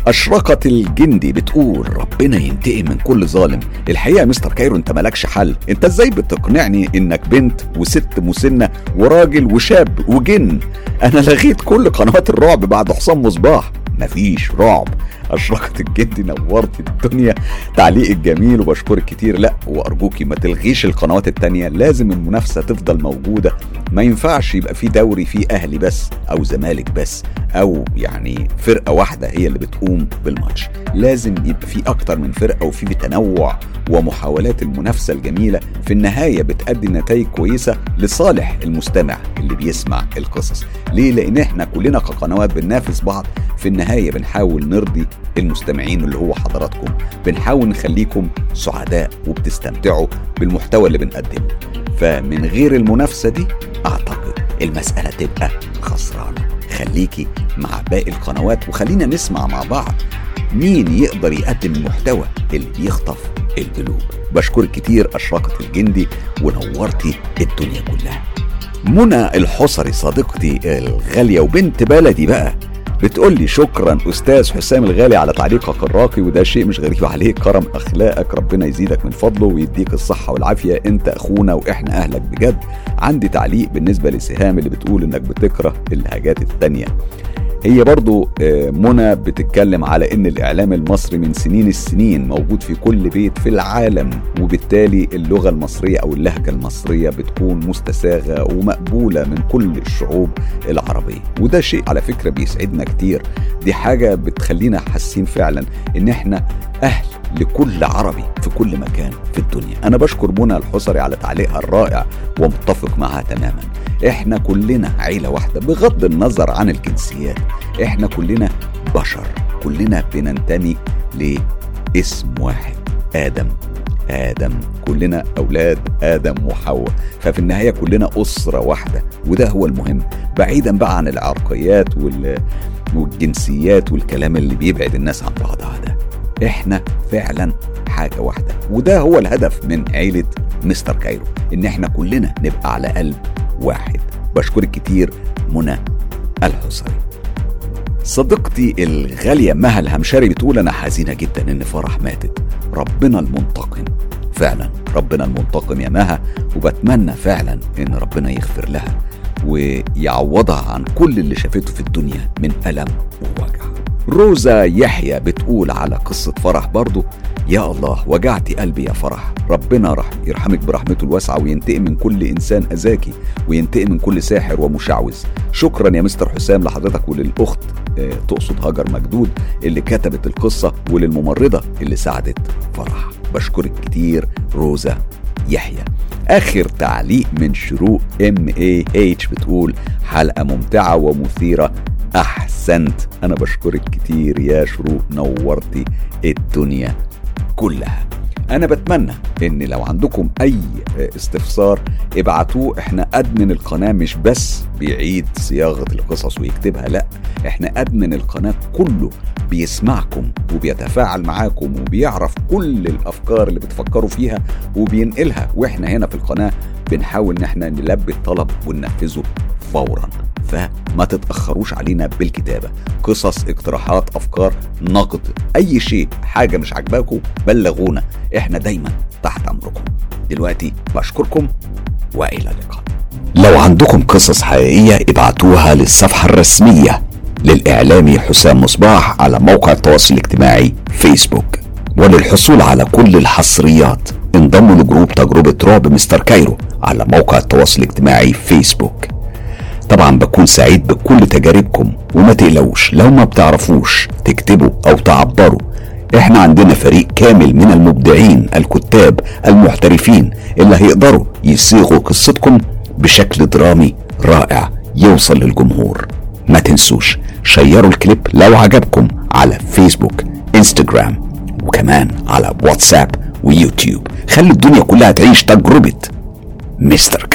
أشرقت الجندي بتقول ربنا ينتقم من كل ظالم. الحقيقة يا مستر كايرو أنت مالكش حل. أنت إزاي بتقنعني إنك بنت وست مسنة وراجل وشاب وجن؟ أنا لغيت كل قنوات الرعب بعد حسام مصباح. مفيش رعب. أشرقت الجندي نورت الدنيا. تعليقك جميل وبشكرك كتير. لا وارجوكي ما تلغيش القنوات التانية. لازم المنافسة تفضل موجودة. ما ينفعش يبقى في دوري فيه أهلي بس أو زمالك بس أو يعني فرقة واحدة هي اللي بتقوم بالماتش. لازم يبقى في أكتر من فرقة وفي تنوع ومحاولات المنافسة الجميلة. في النهاية بتأدي نتائج كويسة لصالح المستمع اللي بيسمع القصص. ليه؟ لأن إحنا كلنا كقنوات بننافس بعض. في النهاية بنحاول نرضي المستمعين اللي هو حضراتكم. بنحاول نخليكم سعداء وبتستمتعوا بالمحتوى اللي بنقدمه. فمن غير المنافسة دي أعتقد المسألة تبقى خسرانة. خليكي مع باقي القنوات وخلينا نسمع مع بعض مين يقدر يقدم المحتوى اللي بيخطف القلوب. بشكرك كتير أشرقت الجندي ونورتي الدنيا كلها. منى الحصري صديقتي الغالية وبنت بلدي بقى. بتقول لي شكرا أستاذ حسام الغالي على تعليقك الراقي وده شيء مش غريب عليك. كرم أخلاقك ربنا يزيدك من فضله ويديك الصحة والعافية. أنت أخونا وإحنا أهلك بجد. عندي تعليق بالنسبة لسهام اللي بتقول إنك بتكره اللهجات التانية. هي برضو آه، منى بتتكلم على إن الإعلام المصري من سنين السنين موجود في كل بيت في العالم وبالتالي اللغة المصرية أو اللهجة المصرية بتكون مستساغة ومقبولة من كل الشعوب العربية. وده شيء على فكرة بيسعدنا كتير. دي حاجة بتخلينا حاسين فعلا إن إحنا أهل لكل عربي في كل مكان في الدنيا. أنا بشكر منى الحصري على تعليقها الرائع ومتفق معها تماما. إحنا كلنا عيلة واحدة بغض النظر عن الجنسيات. إحنا كلنا بشر كلنا بننتمي لاسم واحد آدم آدم كلنا أولاد آدم وحواء. ففي النهاية كلنا أسرة واحدة وده هو المهم. بعيدا بقى عن العرقيات وال والجنسيات والكلام اللي بيبعد الناس عن بعضها ده. إحنا فعلا حاجة واحدة وده هو الهدف من عيلة مستر كايرو إن إحنا كلنا نبقى على قلب واحد. بشكرك كتير منى الحصري. صديقتي الغالية مها الهمشري بتقول أنا حزينة جدا إن فرح ماتت ربنا المنتقم. فعلا ربنا المنتقم يا مها وبتمنى فعلا إن ربنا يغفر لها ويعوضها عن كل اللي شافته في الدنيا من ألم ووجع. روزا يحيى بتقول على قصة فرح برضو يا الله وجعتي قلبي يا فرح. ربنا رح يرحمك برحمته الواسعة وينتقم من كل إنسان أذاكي وينتقم من كل ساحر ومشعوذ. شكرا يا مستر حسام لحضرتك وللأخت آه، تقصد هاجر مجدود اللي كتبت القصة وللممرضة اللي ساعدت فرح. بشكرك كتير روزا يحيى. آخر تعليق من شروق M A H بتقول حلقة ممتعة ومثيرة. أحسنت. أنا بشكرك كتير يا شروق نورتي الدنيا. كلها. أنا بتمنى إن لو عندكم أي استفسار ابعتوه. إحنا أدمن القناة مش بس بيعيد صياغة القصص ويكتبها لأ. إحنا أدمن القناة كله بيسمعكم وبيتفاعل معاكم وبيعرف كل الأفكار اللي بتفكروا فيها وبينقلها. وإحنا هنا في القناة بنحاول إن إحنا نلبي الطلب وننفذه فورا. فما تتأخروش علينا بالكتابة. قصص اقتراحات أفكار نقد أي شيء حاجة مش عاجباكم بلغونا. إحنا دايما تحت أمركم. دلوقتي بشكركم وإلى اللقاء. لو عندكم قصص حقيقية ابعتوها للصفحة الرسمية للإعلامي حسام مصباح على موقع التواصل الاجتماعي فيسبوك. وللحصول على كل الحصريات انضموا ل group تجربة رعب Mister Cairo على موقع التواصل الاجتماعي فيسبوك. طبعا بكون سعيد بكل تجاربكم وما تقلقوش لو ما بتعرفوش تكتبوا أو تعبروا إحنا عندنا فريق كامل من المبدعين الكتاب المحترفين اللي هيقدروا يصيغوا قصتكم بشكل درامي رائع يوصل للجمهور. ما تنسوش شيروا الكليب لو عجبكم على فيسبوك إنستجرام وكمان على واتساب ويوتيوب. خلي الدنيا كلها تعيش تجربة مستر